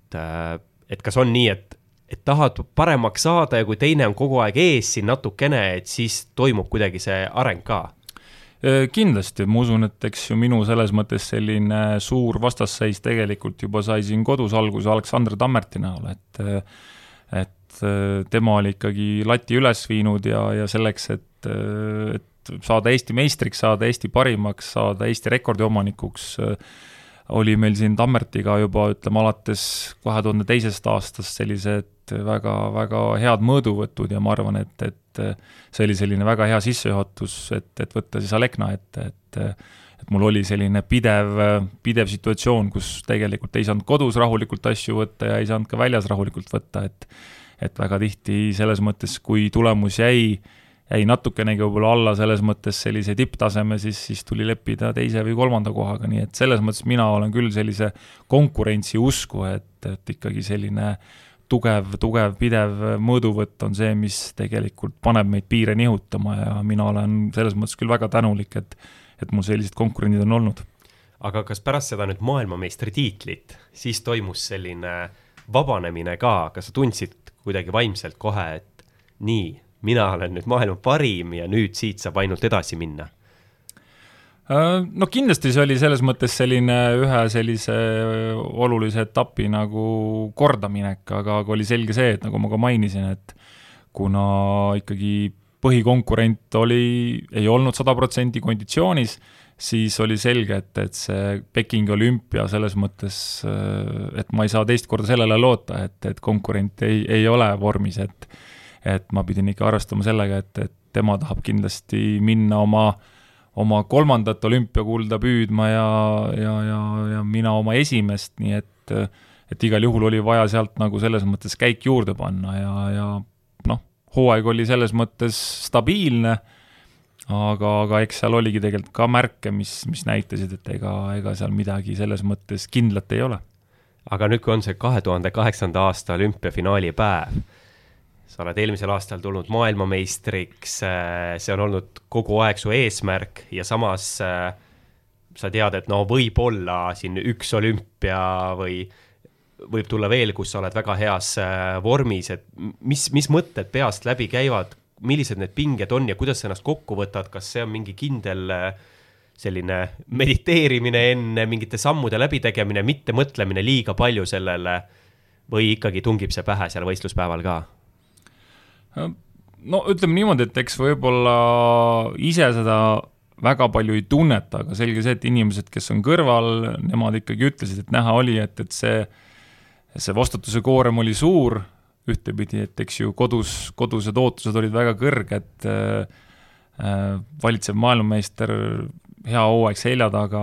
et kas on nii, et et tahad paremaks saada ja kui teine on kogu aeg ees siin natukene, et siis toimub kuidagi see areng ka? Äh, kindlasti, ma usun, et eks ju minu selles mõttes selline suur vastasseis tegelikult juba sai siin kodus alguse Aleksandr Tammerti näol, et et äh, tema oli ikkagi lati üles viinud ja, ja selleks, et, et saada Eesti meistriks, saada Eesti parimaks, saada Eesti rekordi omanikuks, oli meil siin Tammertiga juba ütleme alates kahe tuhande teisest aastast sellised väga, väga head mõõduvõtud ja ma arvan, et, et see oli selline väga hea sissejuhatus, et, et võtta siis Alekna ette, et et mul oli selline pidev, pidev situatsioon, kus tegelikult ei saanud kodus rahulikult asju võtta ja ei saanud ka väljas rahulikult võtta, et et väga tihti selles mõttes, kui tulemus jäi, jäi natukenegi võib-olla alla selles mõttes sellise tipptaseme, siis, siis tuli leppida teise või kolmanda kohaga, nii et selles mõttes mina olen küll sellise konkurentsi usku, et, et ikkagi selline tugev, tugev, pidev mõõduvõtt on see, mis tegelikult paneb meid piire nihutama ja mina olen selles mõttes küll väga tänulik, et et mul sellised konkurendid on olnud. aga kas pärast seda nüüd maailmameistritiitlit, siis toimus selline vabanemine ka, kas sa tundsid kuidagi vaimselt kohe, et nii, mina olen nüüd maailma parim ja nüüd siit saab ainult edasi minna? Äh, no kindlasti see oli selles mõttes selline ühe sellise olulise etapi nagu kordaminek, aga, aga oli selge see, et nagu ma ka mainisin, et kuna ikkagi põhikonkurent oli, ei olnud sada protsenti konditsioonis, siis oli selge, et, et see Pekingi olümpia selles mõttes, et ma ei saa teist korda sellele loota, et, et konkurent ei, ei ole vormis, et et ma pidin ikka arvestama sellega, et, et tema tahab kindlasti minna oma oma kolmandat olümpiakulda püüdma ja, ja, ja, ja mina oma esimest, nii et et igal juhul oli vaja sealt nagu selles mõttes käik juurde panna ja, ja noh, hooaeg oli selles mõttes stabiilne, aga, aga eks seal oligi tegelikult ka märke, mis, mis näitasid, et ega, ega seal midagi selles mõttes kindlat ei ole. aga nüüd, kui on see kahe tuhande kaheksanda aasta olümpiafinaali päev sa oled eelmisel aastal tulnud maailmameistriks, äh, see on olnud kogu aeg su eesmärk ja samas äh, sa tead, et no võib-olla siin üks olümpia või võib tulla veel, kus sa oled väga heas äh, vormis, et mis, mis mõtted peast läbi käivad, millised need pinged on ja kuidas sa ennast kokku võtad, kas see on mingi kindel selline mediteerimine enne, mingite sammude läbitegemine, mitte mõtlemine liiga palju sellele või ikkagi tungib see pähe seal võistluspäeval ka? No ütleme niimoodi, et eks võib-olla ise seda väga palju ei tunneta, aga selge see, et inimesed, kes on kõrval, nemad ikkagi ütlesid, et näha oli, et, et see, see vastutuse koorem oli suur. Ühtepidi, et eks ju kodus, kodused ootused olid väga kõrged. Äh,, valitsev maailmameister, hea hooaeg selja taga,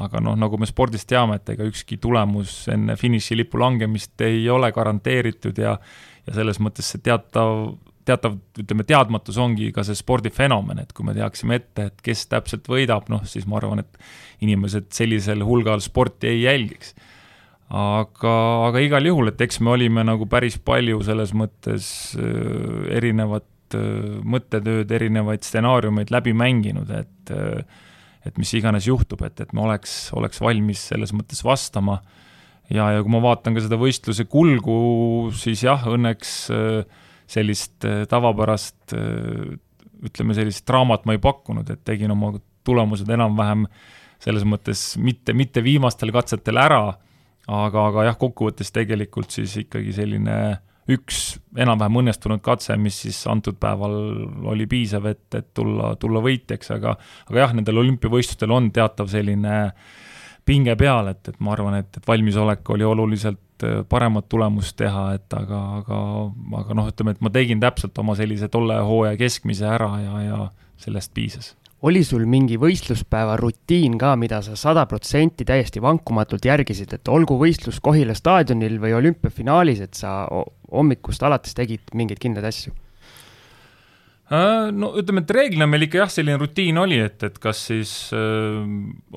aga noh, nagu me spordis teame, et ega ükski tulemus enne finišilipu langemist ei ole garanteeritud ja ja selles mõttes see teatav, teatav, ütleme, teadmatus ongi ka see spordifenomen, et kui me teaksime ette, et kes täpselt võidab, noh, siis ma arvan, et inimesed sellisel hulgal sporti ei jälgiks. aga, aga igal juhul, et eks me olime nagu päris palju selles mõttes äh, erinevat äh, mõttetööd, erinevaid stsenaariumeid läbi mänginud, et äh, et mis iganes juhtub, et, et me oleks, oleks valmis selles mõttes vastama äh, ja, ja kui ma vaatan ka seda võistluse kulgu, siis jah, õnneks äh, sellist äh, tavapärast äh, ütleme, sellist draamat ma ei pakkunud, et tegin oma tulemused enam-vähem selles mõttes mitte, mitte viimastel katsetel ära, aga, aga jah, kokkuvõttes tegelikult siis ikkagi selline üks enam-vähem õnnestunud katse, mis siis antud päeval oli piisav, et, et tulla, tulla võitjaks, aga aga jah, nendel olümpiavõistlustel on teatav selline äh, pinge peal, et, et ma arvan, et, et valmisolek oli oluliselt äh, paremat tulemust teha, et aga, aga, aga noh, ütleme, et ma tegin täpselt oma sellise tolle hooaja keskmise ära ja, ja sellest piisas oli sul mingi võistluspäeva rutiin ka, mida sa sada protsenti täiesti vankumatult järgisid, et olgu võistlus Kohila staadionil või olümpiafinaalis, et sa hommikust alates tegid mingeid kindlaid asju? Äh, no ütleme, et reeglina meil ikka jah, selline rutiin oli, et, et kas siis äh,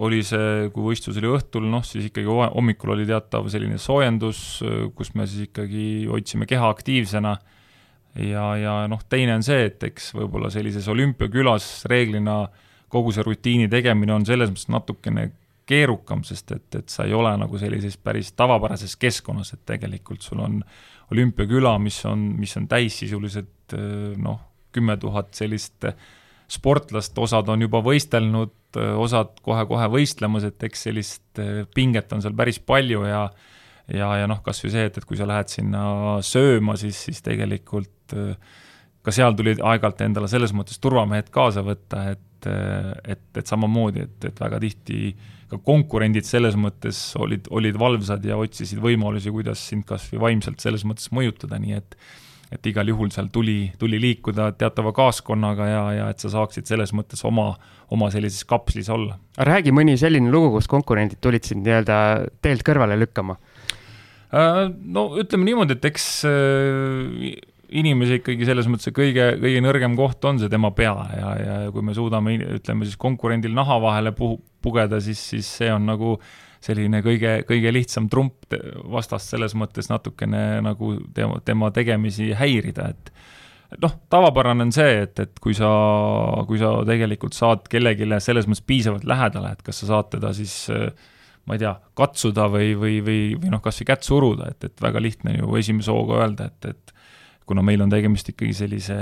oli see, kui võistlus oli õhtul, noh siis ikkagi hommikul oli teatav selline soojendus, äh, kus me siis ikkagi hoidsime keha aktiivsena. Ja, ja noh, teine on see, et eks võib-olla sellises olümpiakülas reeglina kogu see rutiini tegemine on selles mõttes natukene keerukam, sest et, et sa ei ole nagu sellises päris tavapärases keskkonnas, et tegelikult sul on olümpiaküla, mis on, mis on täis sisuliselt noh, kümme tuhat sellist sportlast, osad on juba võistelnud, osad kohe-kohe võistlemas, et eks sellist eh, pinget on seal päris palju ja ja, ja noh, kas või see, et, et kui sa lähed sinna sööma, siis, siis tegelikult eh, ka seal tuli aeg-ajalt endale selles mõttes turvamehed kaasa võtta, et, eh, et, et samamoodi, et, et väga tihti ka konkurendid selles mõttes olid, olid valvsad ja otsisid võimalusi, kuidas sind kas või vaimselt selles mõttes mõjutada, nii et et igal juhul seal tuli, tuli liikuda teatava kaaskonnaga ja, ja et sa saaksid selles mõttes oma, oma sellises kapslis olla. räägi mõni selline lugu, kus konkurendid tulid sind nii-öelda teelt kõrvale lükkama? Äh, no ütleme niimoodi, et eks äh, inimese ikkagi selles mõttes see kõige, kõige nõrgem koht on see tema pea ja, ja kui me suudame, ütleme siis konkurendil naha vahele puhu, pugeda, siis, siis see on nagu selline kõige, kõige lihtsam trump vastast selles mõttes natukene nagu tema, tema tegemisi häirida, et noh, tavapärane on see, et, et kui sa, kui sa tegelikult saad kellelegi selles mõttes piisavalt lähedale, et kas sa saad teda siis ma ei tea, katsuda või, või, või, või noh, kas või kätt suruda, et, et väga lihtne ju esimese hooga öelda, et, et kuna meil on tegemist ikkagi sellise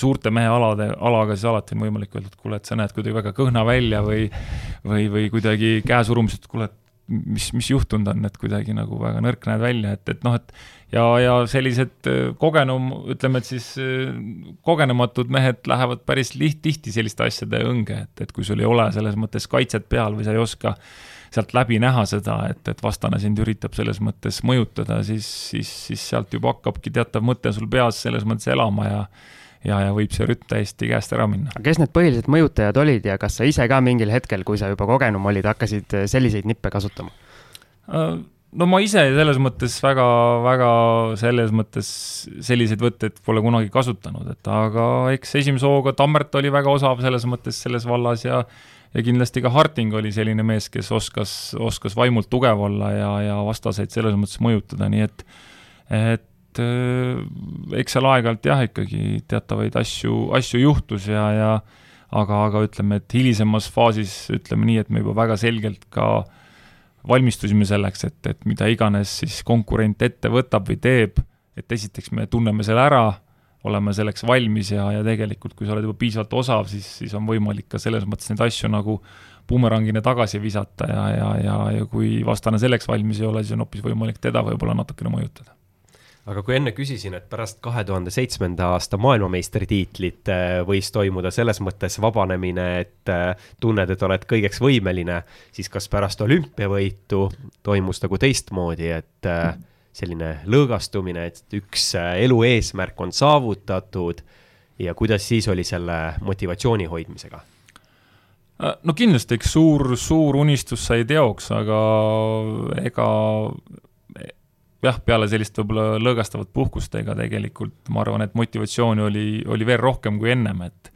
suurte mehealade, alaga, siis alati on võimalik öelda, et kuule, et sa näed kuidagi väga kõhna välja või või, või kuidagi käesurumised, et kuule, et mis, mis juhtunud on, et kuidagi nagu väga nõrk näed välja, et, et noh, et ja, ja sellised äh, kogenum, ütleme, et siis äh, kogenematud mehed lähevad päris liht-, tihti selliste asjade õnge, et, et kui sul ei ole selles mõttes kaitset peal või sa ei oska sealt läbi näha seda, et, et vastane sind üritab selles mõttes mõjutada, siis, siis, siis sealt juba hakkabki teatav mõte sul peas selles mõttes elama ja ja, ja võib see rütt täiesti käest ära minna. kes need põhilised mõjutajad olid ja kas sa ise ka mingil hetkel, kui sa juba kogenum olid, hakkasid äh, selliseid nippe kasutama? Äh, no ma ise selles mõttes väga, väga selles mõttes selliseid võtteid pole kunagi kasutanud, et aga eks esimese hooga Tammert oli väga osav selles mõttes selles vallas ja ja kindlasti ka Harting oli selline mees, kes oskas, oskas vaimult tugev olla ja, ja vastaseid selles mõttes mõjutada, nii et et et äh, eks seal aeg-ajalt jah, ikkagi teatavaid asju, asju juhtus ja, ja aga, aga ütleme, et hilisemas faasis ütleme nii, et me juba väga selgelt ka valmistusime selleks, et, et mida iganes siis konkurent ette võtab või teeb, et esiteks me tunneme selle ära, oleme selleks valmis ja, ja tegelikult, kui sa oled juba piisavalt osav, siis, siis on võimalik ka selles mõttes neid asju nagu bumerangina tagasi visata ja, ja, ja, ja kui vastane selleks valmis ei ole, siis on hoopis võimalik teda võib-olla natukene mõjutada aga kui enne küsisin, et pärast kahe tuhande seitsmenda aasta maailmameistritiitlit äh, võis toimuda selles mõttes vabanemine, et äh, tunned, et oled kõigeks võimeline, siis kas pärast olümpiavõitu toimus nagu teistmoodi, et äh, selline lõõgastumine, et üks elu eesmärk on saavutatud ja kuidas siis oli selle motivatsiooni hoidmisega? no kindlasti, eks suur, suur unistus sai teoks, aga ega jah, peale sellist võib-olla lõõgastavat puhkust, ega tegelikult ma arvan, et motivatsiooni oli, oli veel rohkem kui ennem, et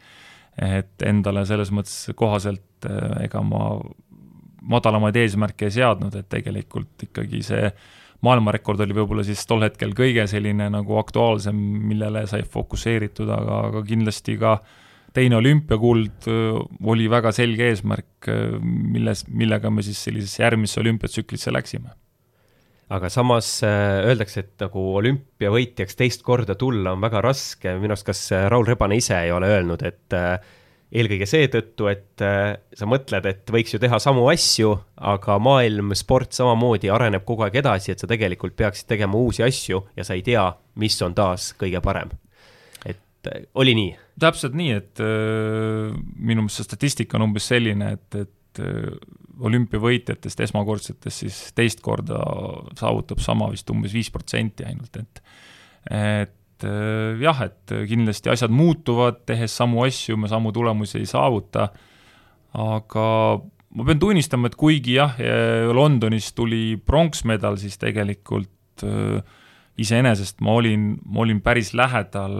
et endale selles mõttes kohaselt eh, ega ma madalamaid eesmärke ei seadnud, et tegelikult ikkagi see maailmarekord oli võib-olla siis tol hetkel kõige selline nagu aktuaalsem, millele sai fokusseeritud, aga, aga kindlasti ka teine olümpiakuld eh, oli väga selge eesmärk, eh, milles, millega me siis sellisesse järgmisse olümpiatsüklisse läksime aga samas äh, öeldakse, et nagu olümpiavõitjaks teist korda tulla on väga raske, minu arust kas äh, Raul Rebane ise ei ole öelnud, et äh, eelkõige seetõttu, et sa mõtled, et võiks ju teha samu asju, aga maailm, sport samamoodi areneb kogu aeg edasi, et sa tegelikult peaksid tegema uusi asju ja sa ei tea, mis on taas kõige parem. et oli nii? täpselt nii, et äh, minu meelest see statistika on umbes selline, et, et äh, olümpiavõitjatest esmakordsetest siis teist korda saavutab sama vist umbes viis protsenti ainult, et et äh, jah, et kindlasti asjad muutuvad, tehes samu asju me samu tulemusi ei saavuta, aga ma pean tunnistama, et kuigi jah, Londonis tuli pronksmedal, siis tegelikult äh, iseenesest ma olin, ma olin päris lähedal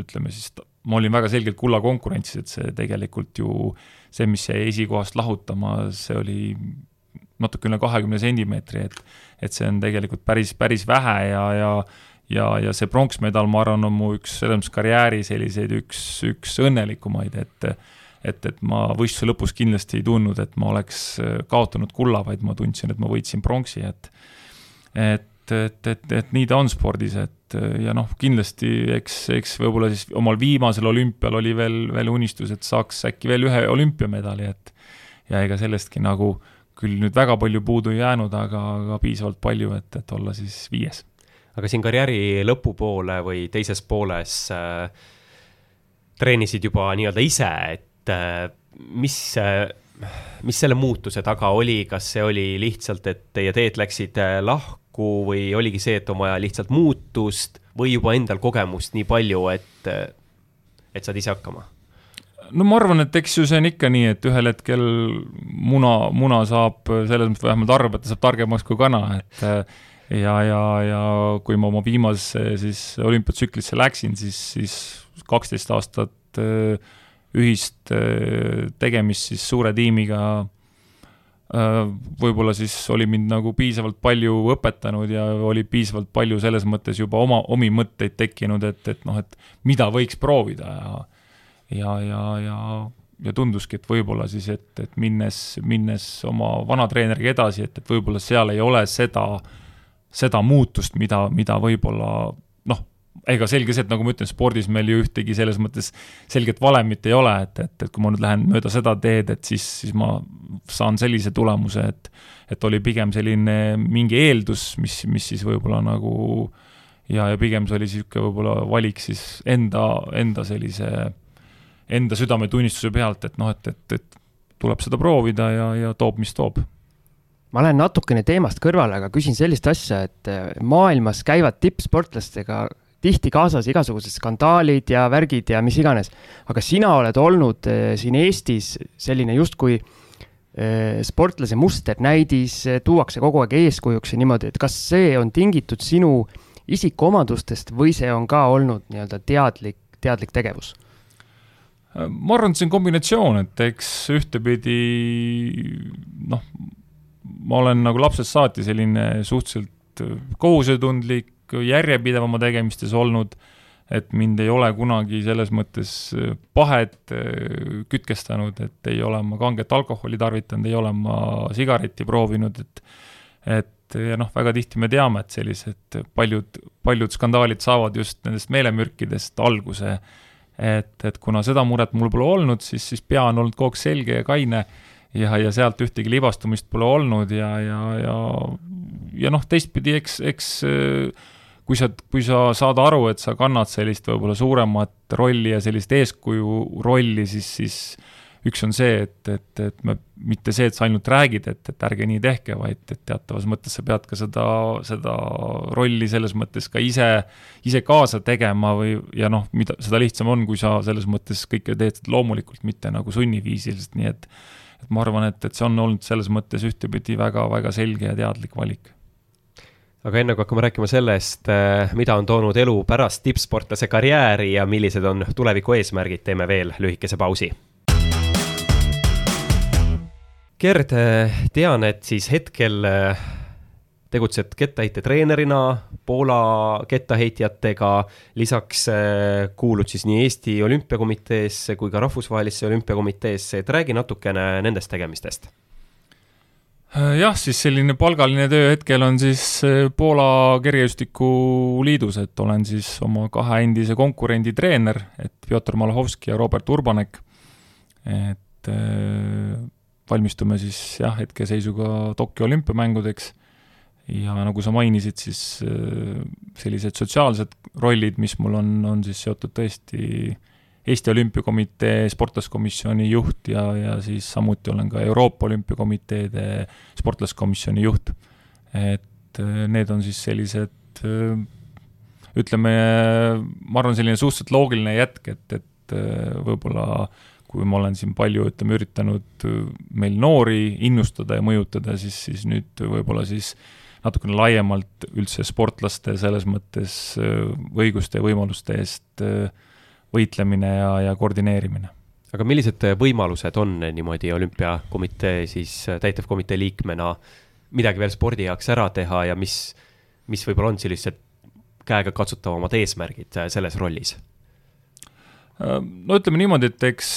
ütleme siis, ma olin väga selgelt kulla konkurentsis, et see tegelikult ju, see, mis jäi esikohast lahutama, see oli natuke üle kahekümne sentimeetri, et et see on tegelikult päris, päris vähe ja, ja ja, ja see pronksmedal, ma arvan, on mu üks selles mõttes karjääri selliseid üks, üks õnnelikumaid, et et, et ma võistluse lõpus kindlasti ei tundnud, et ma oleks kaotanud kulla, vaid ma tundsin, et ma võitsin pronksi, et et, et, et, et nii ta on spordis, et ja noh, kindlasti eks, eks võib-olla siis omal viimasel olümpial oli veel, veel unistus, et saaks äkki veel ühe olümpiamedali, et ja ega sellestki nagu küll nüüd väga palju puudu ei jäänud, aga, aga piisavalt palju, et, et olla siis viies. Aga siin karjääri lõpupoole või teises pooles äh, treenisid juba nii-öelda ise, et äh, mis äh, mis selle muutuse taga oli, kas see oli lihtsalt, et teie teed läksid äh, lahku või oligi see, et on vaja lihtsalt muutust või juba endal kogemust nii palju, et, äh, et saad ise hakkama? no ma arvan, et eks ju see on ikka nii, et ühel hetkel muna, muna saab selles mõttes vähemalt arvab, et ta saab targemaks kui kana, et ja, ja, ja kui ma oma viimasesse siis olümpiatsüklisse läksin, siis, siis kaksteist aastat äh, ühist äh, tegemist siis suure tiimiga äh, võib-olla siis oli mind nagu piisavalt palju õpetanud ja oli piisavalt palju selles mõttes juba oma, omi mõtteid tekkinud, et, et noh, et mida võiks proovida ja ja, ja, ja, ja tunduski, et võib-olla siis, et, et minnes, minnes oma vana treeneriga edasi, et, et võib-olla seal ei ole seda äh, seda muutust, mida, mida võib-olla ega selge see, et nagu ma ütlen, spordis meil ju ühtegi selles mõttes selget valemit ei ole, et, et, et kui ma nüüd lähen mööda seda teed, et siis, siis ma saan sellise tulemuse, et et oli pigem selline mingi eeldus, mis, mis siis võib-olla nagu ja, ja pigem see oli niisugune võib-olla valik siis enda, enda sellise, enda südametunnistuse pealt, et noh, et, et, et tuleb seda proovida ja, ja toob, mis toob. Ma lähen natukene teemast kõrvale, aga küsin sellist asja, et maailmas käivad tippsportlastega tihti kaasas igasugused skandaalid ja värgid ja mis iganes. aga sina oled olnud äh, siin Eestis selline justkui äh, sportlase musternäidis, tuuakse kogu aeg eeskujuks ja niimoodi, et kas see on tingitud sinu isikuomadustest või see on ka olnud nii-öelda teadlik, teadlik tegevus? ma arvan, et see on kombinatsioon, et eks ühtepidi noh, ma olen nagu lapsest saati selline suhteliselt kohusetundlik, järjepidev oma tegemistes olnud, et mind ei ole kunagi selles mõttes äh, pahet äh, kütkestanud, et ei ole ma kanget alkoholi tarvitanud, ei ole ma sigaretti proovinud, et et ja noh, väga tihti me teame, et sellised paljud, paljud skandaalid saavad just nendest meelemürkidest alguse, et, et kuna seda muret mul pole olnud, siis, siis pea on olnud kogu aeg selge ja kaine ja, ja sealt ühtegi libastumist pole olnud ja, ja, ja, ja noh, teistpidi, eks, eks kui sa, kui sa saad aru, et sa kannad sellist võib-olla suuremat rolli ja sellist eeskuju rolli, siis, siis üks on see, et, et, et me, mitte see, et sa ainult räägid, et, et ärge nii tehke, vaid et teatavas mõttes sa pead ka seda, seda rolli selles mõttes ka ise, ise kaasa tegema või, ja noh, mida, seda lihtsam on, kui sa selles mõttes kõike teed loomulikult, mitte nagu sunniviisiliselt, nii et et ma arvan, et, et see on olnud selles mõttes ühtepidi väga-väga selge ja teadlik valik aga enne kui hakkame rääkima sellest, eh, mida on toonud elu pärast tippsportlase karjääri ja millised on tuleviku eesmärgid, teeme veel lühikese pausi. Gerd, eh, tean, et siis hetkel eh, tegutsed kettaheitetreenerina Poola kettaheitjatega, lisaks kuulud siis nii Eesti Olümpiakomiteesse kui ka Rahvusvahelisse Olümpiakomiteesse, et räägi natukene nendest tegemistest jah, siis selline palgaline töö hetkel on siis äh, Poola Kergejõustikuliidus, et olen siis oma kahe endise konkurendi treener, et Pjotor Malhovski ja Robert Urbanek. et valmistume siis jah, hetkeseisuga Tokyo olümpiamängudeks ja nagu sa mainisid, siis äh, sellised sotsiaalsed rollid, mis mul on, on siis seotud tõesti Eesti Olümpiakomitee sportlaskomisjoni juht ja, ja siis samuti olen ka Euroopa Olümpiakomiteede sportlaskomisjoni juht. et äh, need on siis sellised äh, ütleme, ma arvan, selline suhteliselt loogiline jätk, et, et võib-olla kui ma olen siin palju, ütleme, üritanud meil noori innustada ja mõjutada, siis, siis nüüd võib-olla siis äh, natukene laiemalt üldse sportlaste selles mõttes äh, õiguste ja võimaluste eest äh, võitlemine ja, ja koordineerimine. aga millised võimalused on niimoodi olümpiakomitee siis täitevkomitee liikmena midagi veel spordi heaks ära teha ja mis, mis võib-olla on sellised käegakatsutavamad eesmärgid selles rollis? no ütleme niimoodi, et eks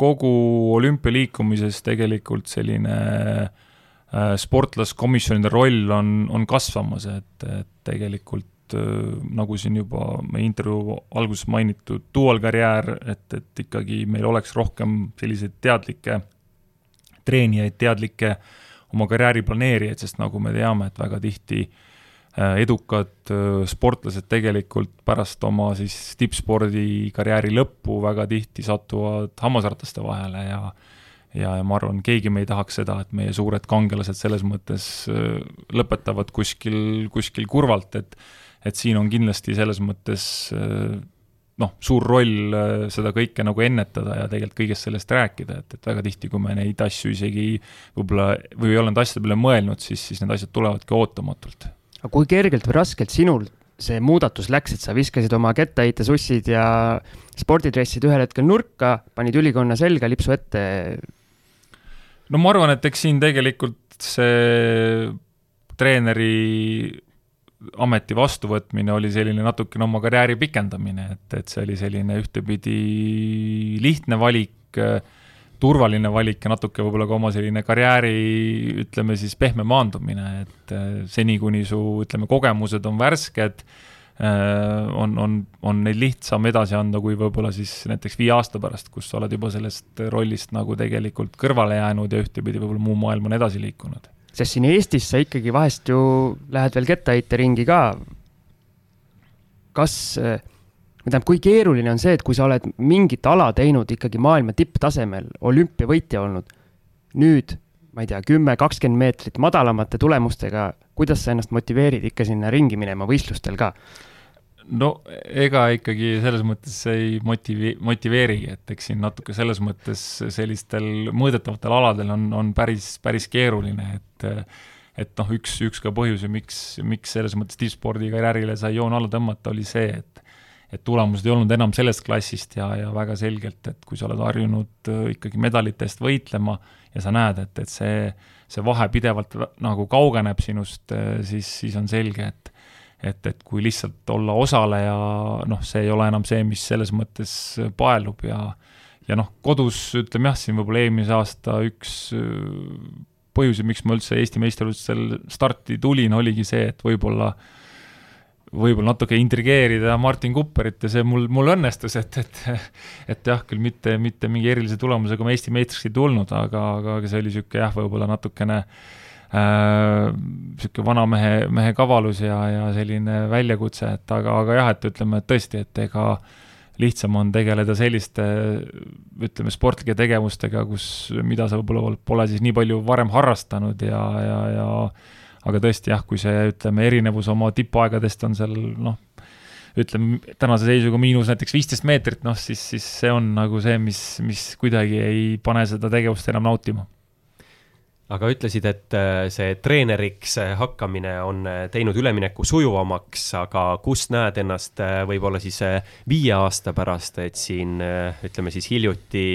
kogu olümpialiikumises tegelikult selline äh, sportlaskomisjonide roll on, on kasvamas, et, et tegelikult äh, nagu siin juba meie intervjuu alguses mainitud dualkarjäär, et, et ikkagi meil oleks rohkem selliseid teadlikke treenijaid, teadlikke oma karjääri planeerijaid, sest nagu me teame, et väga tihti äh, edukad äh, sportlased tegelikult pärast oma siis tippspordikarjääri lõppu väga tihti satuvad hammasrataste vahele ja ja, ja ma arvan, keegi me ei tahaks seda, et meie suured kangelased selles mõttes lõpetavad kuskil, kuskil kurvalt, et et siin on kindlasti selles mõttes noh, suur roll seda kõike nagu ennetada ja tegelikult kõigest sellest rääkida, et, et väga tihti, kui me neid asju isegi võib-olla, või ei ole nende asjade peale mõelnud, siis, siis need asjad tulevadki ootamatult aga kui kergelt või raskelt sinul see muudatus läks, et sa viskasid oma kettaheitesussid ja spordidressid ühel hetkel nurka, panid ülikonna selga, lipsu ette? no ma arvan, et eks siin tegelikult see treeneri ameti vastuvõtmine oli selline natukene oma karjääri pikendamine, et, et see oli selline ühtepidi lihtne valik äh, turvaline valik ja natuke võib-olla ka oma selline karjääri, ütleme siis pehme maandumine, et äh, seni, kuni su, ütleme, kogemused on värsked, äh, on, on, on neid lihtsam edasi anda, kui võib-olla siis näiteks viie aasta pärast, kus sa oled juba sellest rollist nagu tegelikult kõrvale jäänud ja ühtepidi võib-olla muu maailm on edasi liikunud. Sest siin Eestis sa ikkagi vahest ju lähed veel kettaheiteringi ka. kas äh, tähendab, kui keeruline on see, et kui sa oled mingit ala teinud ikkagi maailma tipptasemel, olümpiavõitja olnud, nüüd ma ei tea, kümme, kakskümmend meetrit madalamate tulemustega, kuidas sa ennast motiveerid ikka sinna ringi minema võistlustel ka? No ega ikkagi selles mõttes ei motivi-, motiveerigi, et eks siin natuke selles mõttes sellistel mõõdetavatel aladel on, on päris, päris keeruline, et et noh, üks, üks ka põhjusi, miks, miks selles mõttes tippspordikarjäärile sai joon alla tõmmata, oli see, et et tulemused ei olnud enam sellest klassist ja, ja väga selgelt, et kui sa oled harjunud ikkagi medalite eest võitlema ja sa näed, et, et see, see vahe pidevalt nagu kaugeneb sinust, siis, siis on selge, et et, et kui lihtsalt olla osaleja, noh, see ei ole enam see, mis selles mõttes paelub ja ja noh, kodus ütleme jah, siin võib-olla eelmise aasta üks äh, põhjusi, miks ma üldse Eesti meistrivõistlustel starti tulin, oligi see, et võib-olla äh, võib-olla natuke intrigeerida Martin Kupperit ja see mul, mul õnnestus, et, et et jah, küll mitte, mitte mingi erilise tulemusega ma Eesti meistriks ei tulnud, aga, aga see oli niisugune jah, võib-olla natukene niisugune äh, vana mehe, mehe kavalus ja, ja selline väljakutse, et aga, aga jah, et ütleme, et tõesti, et ega lihtsam on tegeleda selliste ütleme, sportlike tegevustega, kus, mida sa võib-olla pole siis nii palju varem harrastanud ja, ja, ja aga tõesti jah, kui see, ütleme, erinevus oma tipuaegadest on seal noh, ütleme tänase seisuga miinus näiteks viisteist meetrit, noh siis, siis see on nagu see, mis, mis kuidagi ei pane seda tegevust enam nautima aga ütlesid, et äh, see treeneriks äh, hakkamine on äh, teinud ülemineku sujuvamaks, aga kus näed ennast võib-olla siis viie aasta pärast, et siin ütleme siis hiljuti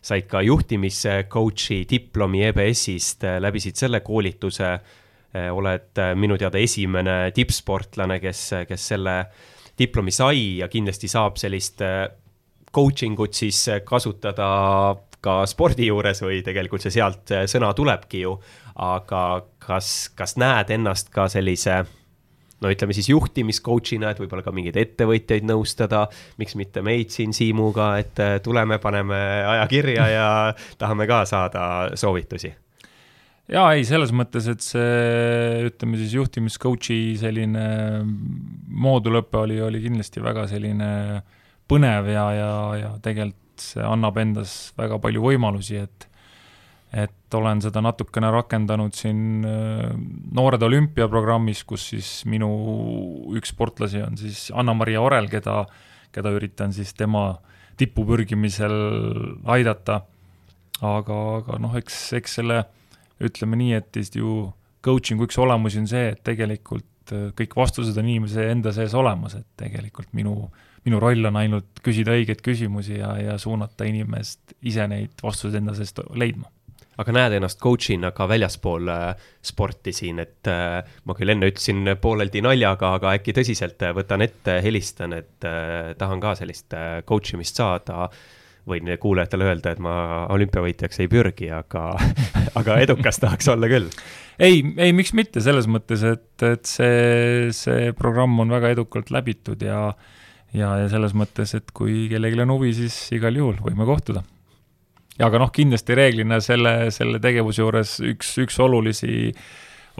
said ka juhtimiscoach'i diplomi EBS-ist, läbisid selle koolituse oled minu teada esimene tippsportlane, kes, kes selle diplomi sai ja kindlasti saab sellist coaching ut siis kasutada ka spordi juures või tegelikult see sealt sõna tulebki ju. aga kas, kas näed ennast ka sellise no ütleme siis juhtimiscoach'ina, et võib-olla ka mingeid ettevõtjaid nõustada, miks mitte meid siin Siimuga, et tuleme, paneme aja kirja ja tahame ka saada soovitusi jaa, ei, selles mõttes, et see, ütleme siis juhtimiscoach'i selline moodulõpe oli, oli kindlasti väga selline põnev ja, ja, ja tegelikult see annab endas väga palju võimalusi, et et olen seda natukene rakendanud siin äh, Noored olümpiaprogrammis, kus siis minu üks sportlasi on siis Anna-Maria Orel, keda, keda üritan siis tema tippu pürgimisel aidata. aga, aga noh, eks, eks selle ütleme nii, et ju coaching'u üks olemusi on see, et tegelikult kõik vastused on inimese enda sees olemas, et tegelikult minu, minu roll on ainult küsida õigeid küsimusi ja, ja suunata inimest ise neid vastuseid enda seest leidma aga näed ennast coach'ina ka väljaspool äh, sporti siin, et äh, ma küll enne ütlesin pooleldi naljaga, aga äkki tõsiselt äh, võtan ette, helistan, et tahan ka sellist coach imist saada. võin kuulajatele öelda, et ma olümpiavõitjaks ei pürgi, aga, aga edukas tahaks olla küll. ei, ei, miks mitte, selles mõttes, et, et see, see programm on väga edukalt läbitud ja ja, ja selles mõttes, et kui kellelgi on huvi, siis igal juhul võime kohtuda aga noh, kindlasti reeglina selle, selle tegevuse juures üks, üks olulisi,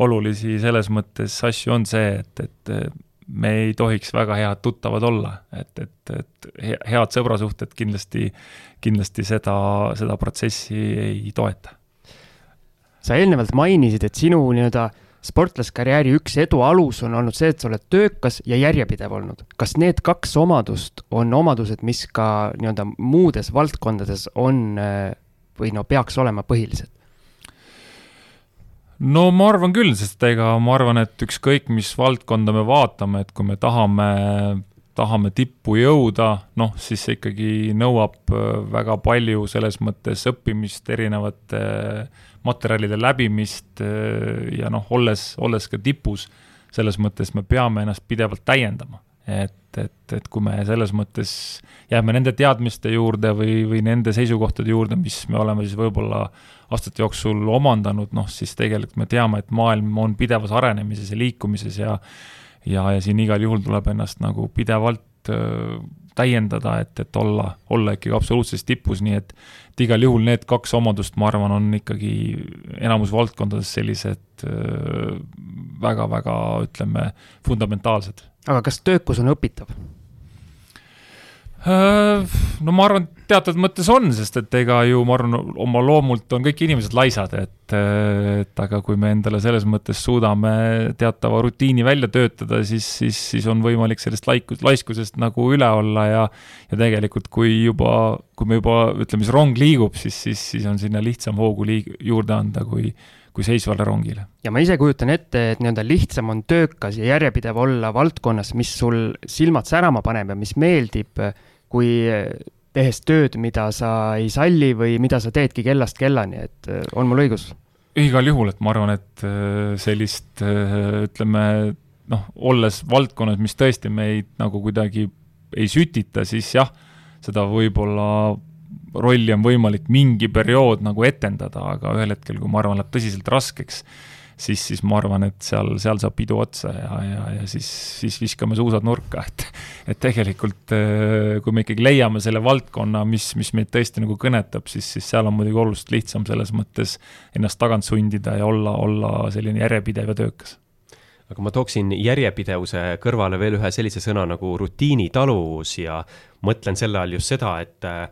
olulisi selles mõttes asju on see, et, et me ei tohiks väga head tuttavad olla, et, et, et head sõbrasuhted kindlasti, kindlasti seda, seda protsessi ei toeta. sa eelnevalt mainisid, et sinu nii-öelda sportlaskarjääri üks edu alus on olnud see, et sa oled töökas ja järjepidev olnud. kas need kaks omadust on omadused, mis ka nii-öelda muudes valdkondades on või no peaks olema põhilised? no ma arvan küll, sest ega ma arvan, et ükskõik, mis valdkonda me vaatame, et kui me tahame, tahame tippu jõuda, noh, siis see ikkagi nõuab äh, väga palju selles mõttes õppimist, erinevate äh, materjalide läbimist äh, ja noh, olles, olles ka tipus, selles mõttes me peame ennast pidevalt täiendama. et, et, et kui me selles mõttes jääme nende teadmiste juurde või, või nende seisukohtade juurde, mis me oleme siis võib-olla aastate jooksul omandanud, noh siis tegelikult me teame, et maailm on pidevas arenemises ja liikumises ja ja, ja siin igal juhul tuleb ennast nagu pidevalt äh, täiendada, et, et olla, olla ikkagi absoluutses tipus, nii et et igal juhul need kaks omadust, ma arvan, on ikkagi enamus valdkondades sellised väga-väga, ütleme, fundamentaalsed. aga kas töökus on õpitav? Äh, no ma arvan, teatud mõttes on, sest et ega ju ma arvan, oma loomult on kõik inimesed laisad, et, et aga kui me endale selles mõttes suudame teatava rutiini välja töötada, siis, siis, siis on võimalik sellest laikus, laiskusest nagu üle olla ja ja tegelikult, kui juba, kui me juba ütleme, siis rong liigub, siis, siis, siis on sinna lihtsam hoogu liig-, juurde anda, kui kui seisvale rongile. ja ma ise kujutan ette, et nii-öelda lihtsam on töökas ja järjepidev olla valdkonnas, mis sul silmad särama paneb ja mis meeldib kui tehes tööd, mida sa ei salli või mida sa teedki kellast kellani, et äh, on mul õigus? igal juhul, et ma arvan, et äh, sellist äh, ütleme noh, olles valdkonnas, mis tõesti meid nagu kuidagi ei sütita, siis jah, seda võib-olla rolli on võimalik mingi periood nagu etendada, aga ühel hetkel, kui ma arvan, läheb tõsiselt raskeks, siis, siis ma arvan, et seal, seal saab pidu otsa ja, ja, ja siis, siis viskame suusad nurka, et et tegelikult äh, kui me ikkagi leiame selle valdkonna, mis, mis meid tõesti nagu kõnetab, siis, siis seal on muidugi oluliselt lihtsam selles mõttes ennast tagant sundida ja olla, olla selline järjepidev ja töökas. Aga ma tooksin järjepidevuse kõrvale veel ühe sellise sõna nagu rutiinitaluvus ja mõtlen selle all just seda, et äh,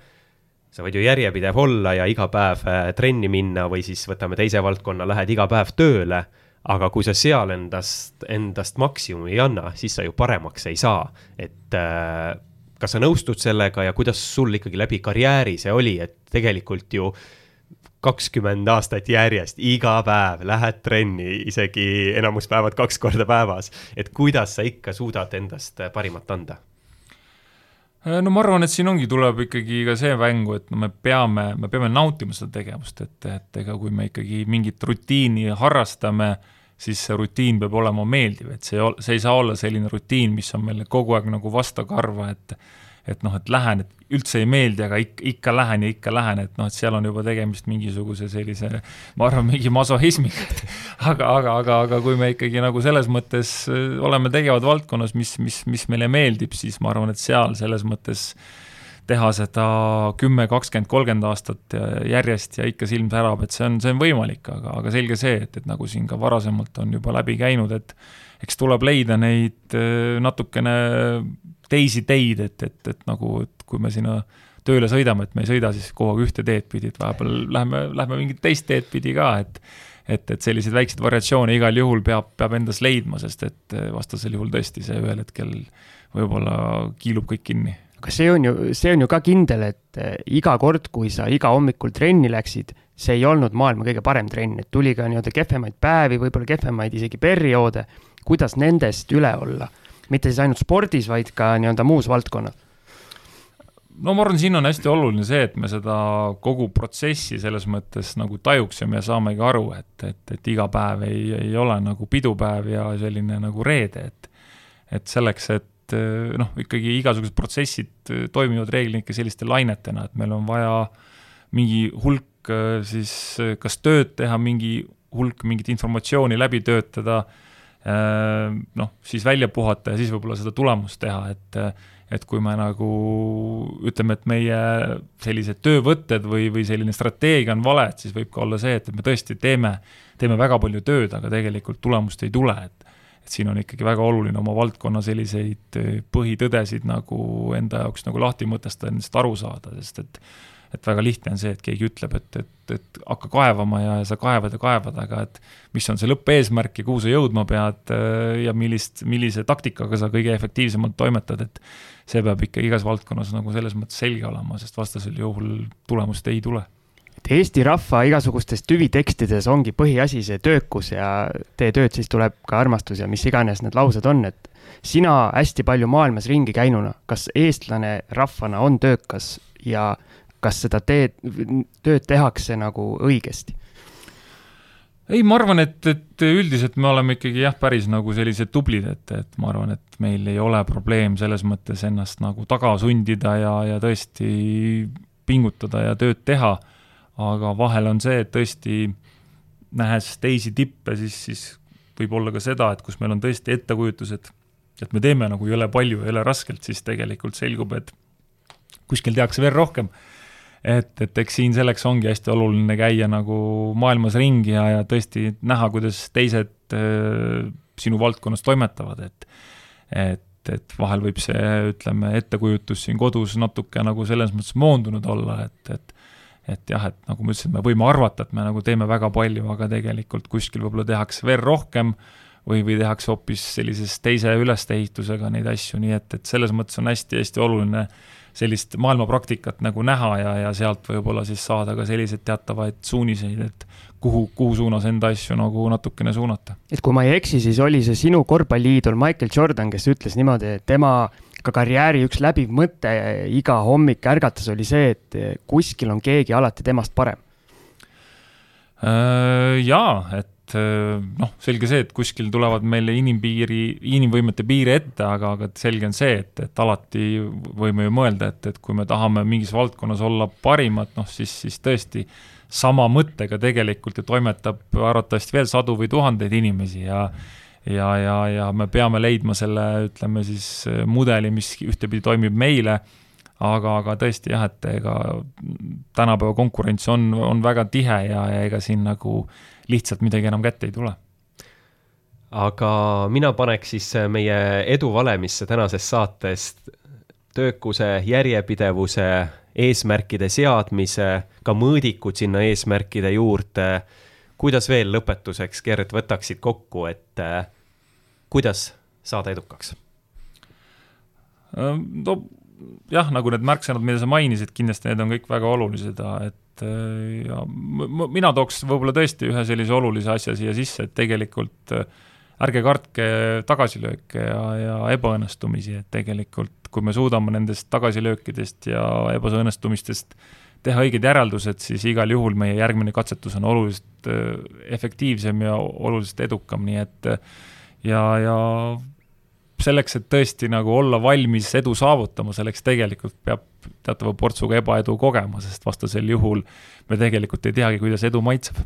sa võid ju järjepidev olla ja iga päev äh, trenni minna või siis võtame teise valdkonna, lähed iga päev tööle, aga kui sa seal endast, endast maksimumi ei anna, siis sa ju paremaks ei saa. et äh, kas sa nõustud sellega ja kuidas sul ikkagi läbi karjääri see oli, et tegelikult ju kakskümmend aastat järjest, iga päev lähed trenni, isegi enamus päevad kaks korda päevas, et kuidas sa ikka suudad endast parimat anda? Äh, no ma arvan, et siin ongi, tuleb ikkagi ka see mängu, et no me peame, me peame nautima seda tegevust, et, et ega kui me ikkagi mingit rutiini harrastame, siis see rutiin peab olema meeldiv, et see, see ei saa olla selline rutiin, mis on meile kogu aeg nagu vastakarva, et et noh, et lähen, et üldse ei meeldi, aga ikka, ikka lähen ja ikka lähen, et noh, et seal on juba tegemist mingisuguse sellise, ma arvan, mingi masohhismiga, aga, aga, aga, aga kui me ikkagi nagu selles mõttes äh, oleme tegevad valdkonnas, mis, mis, mis meile meeldib, siis ma arvan, et seal selles mõttes teha seda kümme, kakskümmend, kolmkümmend aastat järjest ja ikka silm särab, et see on, see on võimalik, aga, aga selge see, et, et nagu siin ka varasemalt on juba läbi käinud, et eks tuleb leida neid äh, natukene teisi teid, et, et, et nagu, et kui me sinna tööle sõidame, et me ei sõida siis kogu aeg ühte teed pidi, et vahepeal läheme, läheme mingit teist teed pidi ka, et et, et selliseid väikseid variatsioone igal juhul peab, peab endas leidma, sest et vastasel juhul tõesti see ühel hetkel võib-olla kiilub kõik kinni. aga see on ju, see on ju ka kindel, et iga kord, kui sa iga hommikul trenni läksid, see ei olnud maailma kõige parem trenn, et tuli ka nii-öelda kehvemaid päevi, võib-olla kehvemaid isegi perioode kuidas nendest üle olla? mitte siis ainult spordis, vaid ka nii-öelda muus valdkonnas no ma arvan, siin on hästi oluline see, et me seda kogu protsessi selles mõttes nagu tajuksime ja saamegi aru, et, et, et iga päev ei, ei ole nagu pidupäev ja selline nagu reede, et et selleks, et noh, ikkagi igasugused protsessid toimivad reeglina ikka selliste lainetena, et meil on vaja mingi hulk siis kas tööd teha, mingi hulk mingit informatsiooni läbi töötada, noh, siis välja puhata ja siis võib-olla seda tulemust teha, et et kui me nagu ütleme, et meie sellised töövõtted või, või selline strateegia on vale, et siis võib ka olla see, et, et me tõesti teeme, teeme väga palju tööd, aga tegelikult tulemust ei tule, et et siin on ikkagi väga oluline oma valdkonna selliseid põhitõdesid nagu enda jaoks nagu lahti mõtestada, nendest aru saada, sest et et väga lihtne on see, et keegi ütleb, et, et, et hakka kaevama ja sa kaevad ja kaevad, aga et mis on see lõppeesmärk ja kuhu sa jõudma pead äh, ja millist, millise taktikaga sa kõige efektiivsemalt toimetad, et see peab ikka igas valdkonnas nagu selles mõttes selge olema, sest vastasel juhul tulemust ei tule. Et Eesti rahva igasugustes tüvitekstides ongi põhiasi see töökus ja tee tööd, siis tuleb ka armastus ja mis iganes need laused on, et sina hästi palju maailmas ringi käinuna, kas eestlane rahvana on töökas ja kas seda teed, tööd tehakse nagu õigesti? ei, ma arvan, et, et üldiselt me oleme ikkagi jah, päris nagu sellised tublid, et, et ma arvan, et meil ei ole probleem selles mõttes ennast nagu taga sundida ja, ja tõesti pingutada ja tööd teha, aga vahel on see, et tõesti nähes teisi tippe, siis, siis võib olla ka seda, et kus meil on tõesti ettekujutus, et et me teeme nagu jõle palju, jõle raskelt, siis tegelikult selgub, et kuskil tehakse veel rohkem et, et eks siin selleks ongi hästi oluline käia nagu maailmas ringi ja, ja tõesti näha, kuidas teised äh, sinu valdkonnas toimetavad, et et, et vahel võib see, ütleme, ettekujutus siin kodus natuke nagu selles mõttes moondunud olla, et, et et jah, et nagu ma ütlesin, me võime arvata, et me nagu teeme väga palju, aga tegelikult kuskil võib-olla tehakse veel rohkem või, või tehakse hoopis sellises teise ülesehitusega neid asju, nii et, et selles mõttes on hästi-hästi oluline äh, sellist maailmapraktikat nagu näha ja, ja sealt võib-olla siis saada ka selliseid teatavaid suuniseid, et kuhu, kuhu suunas enda asju nagu natukene suunata. et kui ma ei eksi, siis oli see sinu korvpalliidol Michael Jordan, kes ütles niimoodi, et tema ka karjääri üks läbiv mõte iga hommik ärgates oli see, et kuskil on keegi alati temast parem. Äh, jaa, et et eh, noh, selge see, et kuskil tulevad meile inimpiiri, inimvõimete piire ette, aga, aga selge on see, et, et alati võime ju mõelda, et, et kui me tahame mingis valdkonnas olla parimad, noh siis, siis tõesti sama mõttega tegelikult ju toimetab arvatavasti veel sadu või tuhandeid inimesi ja ja, ja, ja me peame leidma selle, ütleme siis mudeli, mis ühtepidi toimib meile, aga, aga tõesti jah, et ega tänapäeva konkurents on, on väga tihe ja, ja ega siin nagu lihtsalt midagi enam kätte ei tule. aga mina paneks siis meie eduvalemisse tänasest saatest töökuse, järjepidevuse, eesmärkide seadmise, ka mõõdikud sinna eesmärkide juurde. kuidas veel lõpetuseks, Gerd, võtaksid kokku, et äh, kuidas saada edukaks? no jah, nagu need märksõnad, mida sa mainisid, kindlasti need on kõik väga olulised, et et äh, ja mina tooks võib-olla tõesti ühe sellise olulise asja siia sisse, et tegelikult äh, ärge kartke tagasilööke ja, ja ebaõnnestumisi, et tegelikult kui me suudame nendest tagasilöökidest ja ebaõnnestumistest teha õiged järeldused, siis igal juhul meie järgmine katsetus on oluliselt äh, efektiivsem ja oluliselt edukam, nii et ja, ja selleks, et tõesti nagu olla valmis edu saavutama, selleks tegelikult peab teatava portsuga ebaedu kogema, sest vastasel juhul me tegelikult ei teagi, kuidas edu maitseb.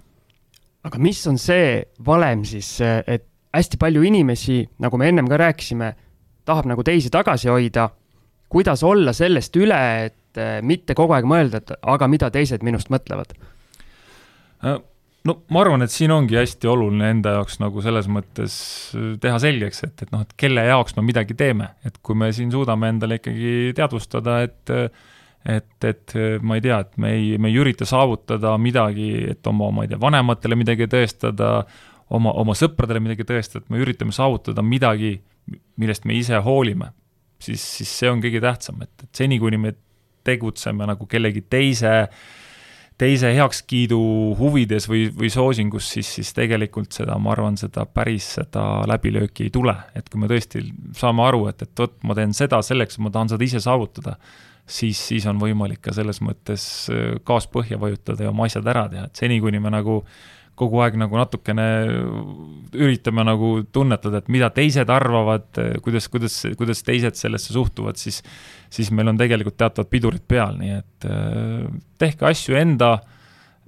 aga mis on see valem siis, et hästi palju inimesi, nagu me ennem ka rääkisime, tahab nagu teisi tagasi hoida, kuidas olla sellest üle, et mitte kogu aeg mõelda, et aga mida teised minust mõtlevad? Äh, no ma arvan, et siin ongi hästi oluline enda jaoks nagu selles mõttes äh, teha selgeks, et, et noh, et kelle jaoks me midagi teeme, et kui me siin suudame endale ikkagi teadvustada, et et, et ma ei tea, et me ei, me ei ürita saavutada midagi, et oma, ma ei tea, vanematele midagi tõestada, oma, oma sõpradele midagi tõestada, et me üritame saavutada midagi, millest me ise hoolime, siis, siis see on kõige tähtsam, et, et seni, kuni me tegutseme nagu kellegi teise äh, teise heakskiidu huvides või, või soosingus, siis, siis tegelikult seda, ma arvan, seda päris seda läbilööki ei tule, et kui me tõesti saame aru, et, et vot ma teen seda selleks, ma tahan seda ise saavutada, siis, siis on võimalik ka selles mõttes äh, gaas põhja vajutada ja oma asjad ära teha, et seni, kuni me nagu kogu aeg nagu natukene üritame nagu tunnetada, et mida teised arvavad, kuidas, kuidas, kuidas teised sellesse suhtuvad, siis siis meil on tegelikult teatavad pidurid peal, nii et äh, tehke asju enda äh,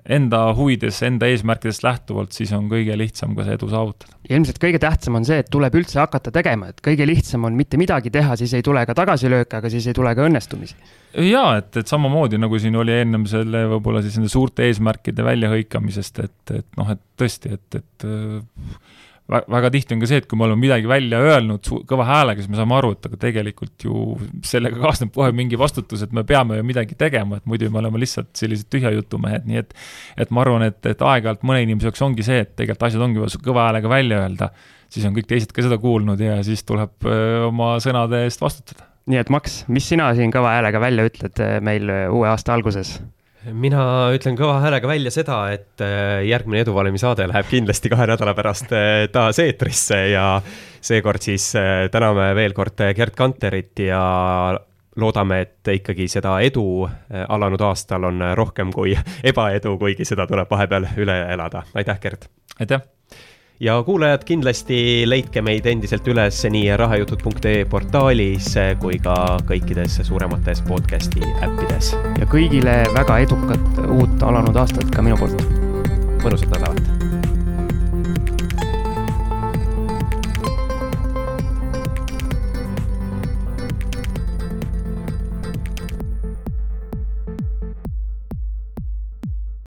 enda huvides, enda eesmärkidest lähtuvalt, siis on kõige lihtsam ka see edu saavutada. ilmselt kõige tähtsam on see, et tuleb üldse hakata tegema, et kõige lihtsam on mitte midagi teha, siis ei tule ka tagasilööke, aga siis ei tule ka õnnestumisi. jaa, et, et samamoodi nagu siin oli ennem selle võib-olla siis nende suurte eesmärkide väljahõikamisest, et, et noh, et tõesti, et, et väga tihti on ka see, et kui me oleme midagi välja öelnud kõva häälega, siis me saame aru, et aga tegelikult ju sellega kaasneb kohe mingi vastutus, et me peame ju midagi tegema, et muidu me oleme lihtsalt sellised tühja jutu mehed, nii et et ma arvan, et, et aeg-ajalt mõne inimese jaoks ongi see, et tegelikult asjad ongi vaja kõva häälega välja öelda, siis on kõik teised ka seda kuulnud ja siis tuleb oma sõnade eest vastutada. nii et Max, mis sina siin kõva häälega välja ütled meil uue aasta alguses? Mina ütlen kõva häälega välja seda, et äh, järgmine Eduvalemi saade läheb kindlasti kahe nädala pärast äh, taas eetrisse ja seekord siis äh, täname veel kord Gerd Kanterit ja loodame, et ikkagi seda edu alanud aastal on rohkem kui ebaedu, kuigi seda tuleb vahepeal üle elada. aitäh, Gerd! aitäh! Ja kuulajad, kindlasti leidke meid endiselt üles nii rahajutud.ee portaalis kui ka kõikides suuremates podcast'i äppides. ja kõigile väga edukat uut alanud aastat ka minu poolt. mõnusat nädalat